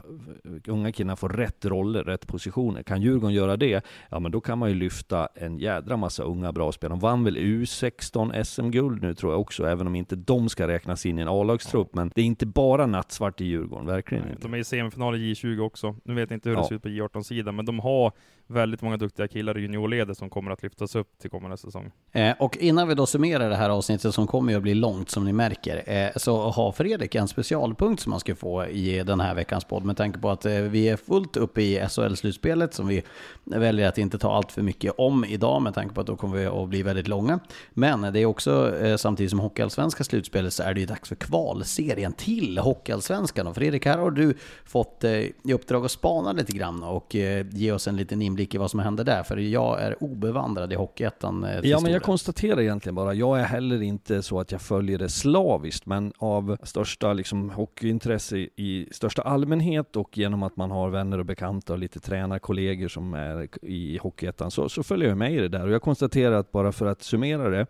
unga killarna får rätt roller, rätt positioner. Kan Djurgården göra det, ja men då kan man ju lyfta en jädra massa unga bra spelare. De vann väl U16 SM-guld nu tror jag också, även om inte de ska räknas in i en A-lagstrupp. Men det är inte bara nattsvart i Djurgården, verkligen inte. De är i semifinal i J20 också. Nu vet jag inte hur det Ja. ser ut på J18-sidan, men de har väldigt många duktiga killar i juniorledet som kommer att lyftas upp till kommande säsong. Eh, Och innan vi då summerar det här avsnittet som kommer ju att bli långt som ni märker, eh, så har Fredrik en specialpunkt som man ska få i den här veckans podd med tanke på att eh, vi är fullt uppe i SHL-slutspelet som vi väljer att inte ta allt för mycket om idag med tanke på att då kommer vi att bli väldigt långa. Men det är också eh, samtidigt som Hockeyallsvenska slutspelet så är det ju dags för kvalserien till Hockeyallsvenskan. Och Fredrik, här har du fått eh, i uppdrag att spana lite grann och eh, ge oss en liten inblick i vad som händer där. För jag är obevandrad i Hockeyettan. eh, Ja, stor men jag konstaterar egentligen bara, jag är heller inte så att jag följer det slaviskt, men av största liksom, hockeyintresse i, i största allmänhet och genom att man har vänner och bekanta och lite tränarkollegor som är i Hockeyettan, så, så följer jag med i det där. Och jag konstaterar att bara för att summera det,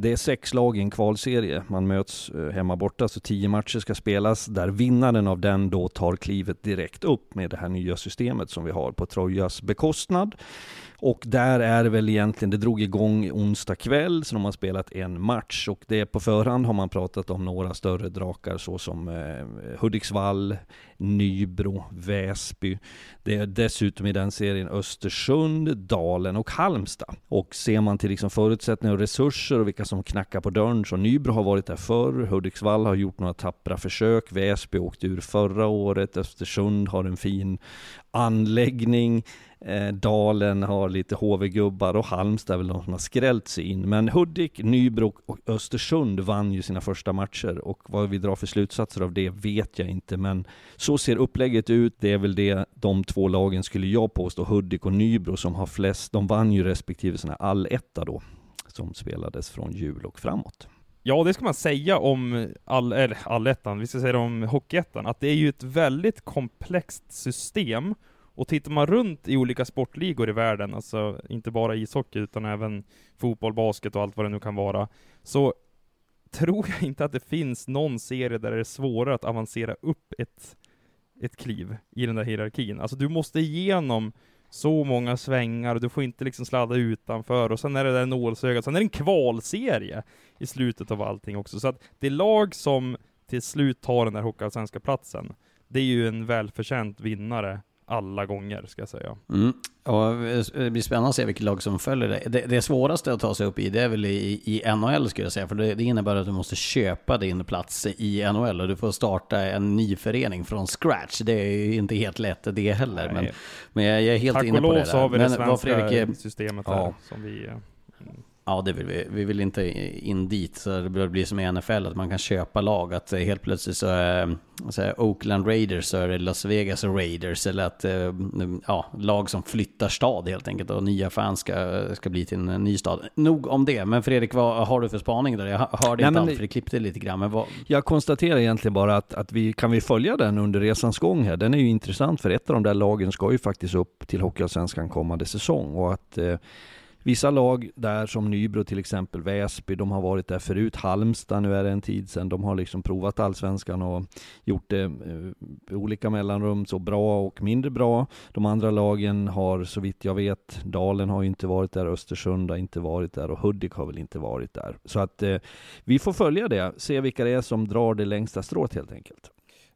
det är sex lag i en kvalserie. Man möts eh, hemma borta, så tio matcher ska spelas, där vinnaren av den då tar klivet direkt upp med det här nya systemet som vi har på Trojas bekostnad. Och där är det väl egentligen, det drog igång onsdag kväll, så de har spelat en match. Och det på förhand har man pratat om några större drakar såsom eh, Hudiksvall, Nybro, Väsby. Det är dessutom i den serien Östersund, Dalen och Halmstad. Och ser man till liksom förutsättningar och resurser och vilka som knackar på dörren, så Nybro har varit där förr, Hudiksvall har gjort några tappra försök, Väsby åkte ur förra året, Östersund har en fin anläggning. Eh, Dalen har lite HV-gubbar och Halmstad är väl de som har skrällt sig in. Men Hudik, Nybro och Östersund vann ju sina första matcher och vad vi drar för slutsatser av det vet jag inte. Men så ser upplägget ut. Det är väl det de två lagen skulle jag påstå, Hudik och Nybro som har flest. De vann ju respektive sina alletta då, som spelades från jul och framåt. Ja, det ska man säga om all, eller allettan, vi ska säga det om hockeyettan, att det är ju ett väldigt komplext system och tittar man runt i olika sportligor i världen, alltså inte bara ishockey utan även fotboll, basket och allt vad det nu kan vara, så tror jag inte att det finns någon serie där det är svårare att avancera upp ett, ett kliv i den där hierarkin. Alltså du måste igenom så många svängar, och du får inte liksom sladda utanför, och sen är det där nålsögat, sen är det en kvalserie i slutet av allting också. Så att det lag som till slut tar den där hockeyallsvenska platsen, det är ju en välförtjänt vinnare alla gånger, ska jag säga. Mm. Och det blir spännande att se vilket lag som följer det. det. Det svåraste att ta sig upp i, det är väl i, i NHL skulle jag säga. För det, det, innebär att du måste köpa din plats i NHL och du får starta en ny förening från scratch. Det är ju inte helt lätt det heller. Men, men jag är helt Tack inne på det. Tack och lov så har vi men det svenska Fredrik, systemet ja. där, som vi eh, Ja, det vill vi. Vi vill inte in dit så det blir som i NFL, att man kan köpa lag. Att helt plötsligt så är, så Oakland Raiders så är det Las Vegas Raiders. Eller att ja, lag som flyttar stad helt enkelt och nya fans ska, ska bli till en ny stad. Nog om det, men Fredrik, vad har du för spaning där? Jag hörde Nej, inte allt för det klippte lite grann. Men vad, Jag konstaterar egentligen bara att, att vi kan vi följa den under resans gång här. Den är ju intressant för ett av de där lagen ska ju faktiskt upp till Hockeyallsvenskan kommande säsong och att eh, Vissa lag där som Nybro till exempel, Väsby, de har varit där förut. Halmstad, nu är det en tid sedan, de har liksom provat allsvenskan och gjort det eh, i olika mellanrum, så bra och mindre bra. De andra lagen har så vitt jag vet, Dalen har ju inte varit där, Östersund har inte varit där och Hudik har väl inte varit där. Så att eh, vi får följa det, se vilka det är som drar det längsta strået helt enkelt.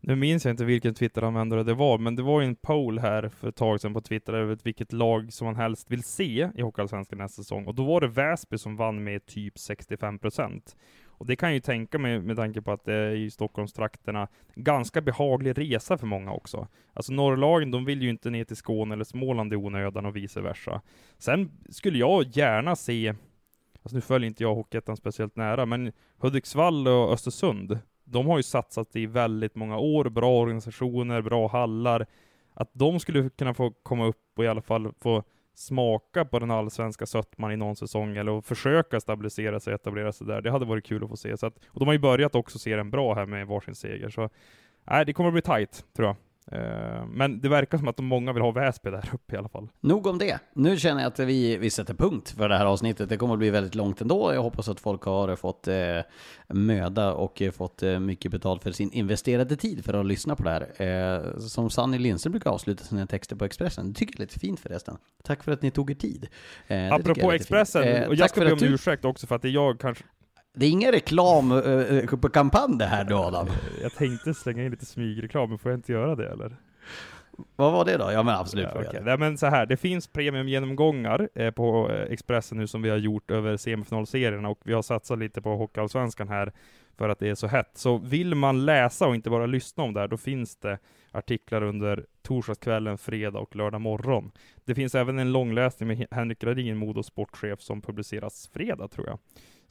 Nu minns jag inte vilken Twitter-användare det var, men det var ju en poll här för ett tag sedan på Twitter över vilket lag som man helst vill se i Hockeyallsvenskan nästa säsong. Och då var det Väsby som vann med typ 65 procent. Och det kan jag ju tänka mig med tanke på att det är i Stockholmstrakterna ganska behaglig resa för många också. Alltså norrlagen, de vill ju inte ner till Skåne eller Småland i onödan och vice versa. Sen skulle jag gärna se, alltså nu följer inte jag Hockeyettan speciellt nära, men Hudiksvall och Östersund, de har ju satsat i väldigt många år, bra organisationer, bra hallar. Att de skulle kunna få komma upp och i alla fall få smaka på den allsvenska sötman i någon säsong, eller att försöka stabilisera sig och etablera sig där. Det hade varit kul att få se. Så att, och de har ju börjat också se den bra här med varsin seger. Så nej, det kommer att bli tight, tror jag. Eh, Men det verkar som att många vill ha Väsby där uppe i alla fall. Nog om det. Nu känner jag att vi, vi sätter punkt för det här avsnittet. Det kommer att bli väldigt långt ändå. Jag hoppas att folk har fått eh, möda och eh, fått eh, mycket betalt för sin investerade tid för att lyssna på det här. Eh, som Sanny Lindström brukar avsluta sina texter på Expressen. Det tycker jag är lite fint förresten. Tack för att ni tog er tid. Eh, Apropå. Expressen, Eh, och jag ska be om du- ursäkt också för att det är jag kanske Det är ingen reklam eh, kampanj det här då Adam. Jag tänkte slänga in lite smygreklam, men får jag inte göra det eller? Vad var det då? Ja men absolut. Ja, göra. Nej, men så här, det finns premiumgenomgångar eh, på eh, Expressen nu som vi har gjort över semifinalserierna och vi har satsat lite på Hockeyallsvenskan här för att det är så hett. Så vill man läsa och inte bara lyssna om det här, då finns det artiklar under torsdagskvällen, fredag och lördag morgon. Det finns även en långläsning med Henrik Gradin, Modos sportchef, som publiceras fredag tror jag.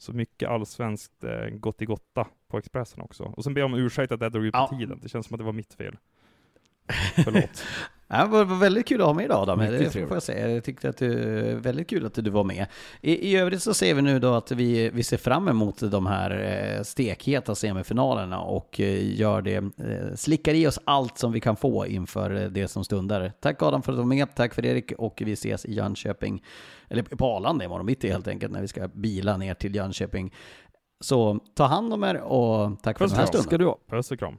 Så mycket allsvenskt eh, gott i gotta på Expressen också. Och sen ber jag om ursäkt att det drog ut på Ja. tiden. Det känns som att det var mitt fel. Förlåt. Ja, det var var väldigt kul att ha med dig Adam. Det får jag säga. Jag tyckte att det väldigt kul att du var med. I, I övrigt så ser vi nu då att vi, vi ser fram emot de här eh, stekheta semifinalerna och eh, gör det, eh, slickar i oss allt som vi kan få inför det som stundar. Tack Adam för att du var med, tack för Erik och vi ses i Jönköping, eller på Arlanda imorgon bitti helt enkelt när vi ska bila ner till Jönköping. Så ta hand om er och tack för Puss den här stunden. Ska du ha. Puss och kram.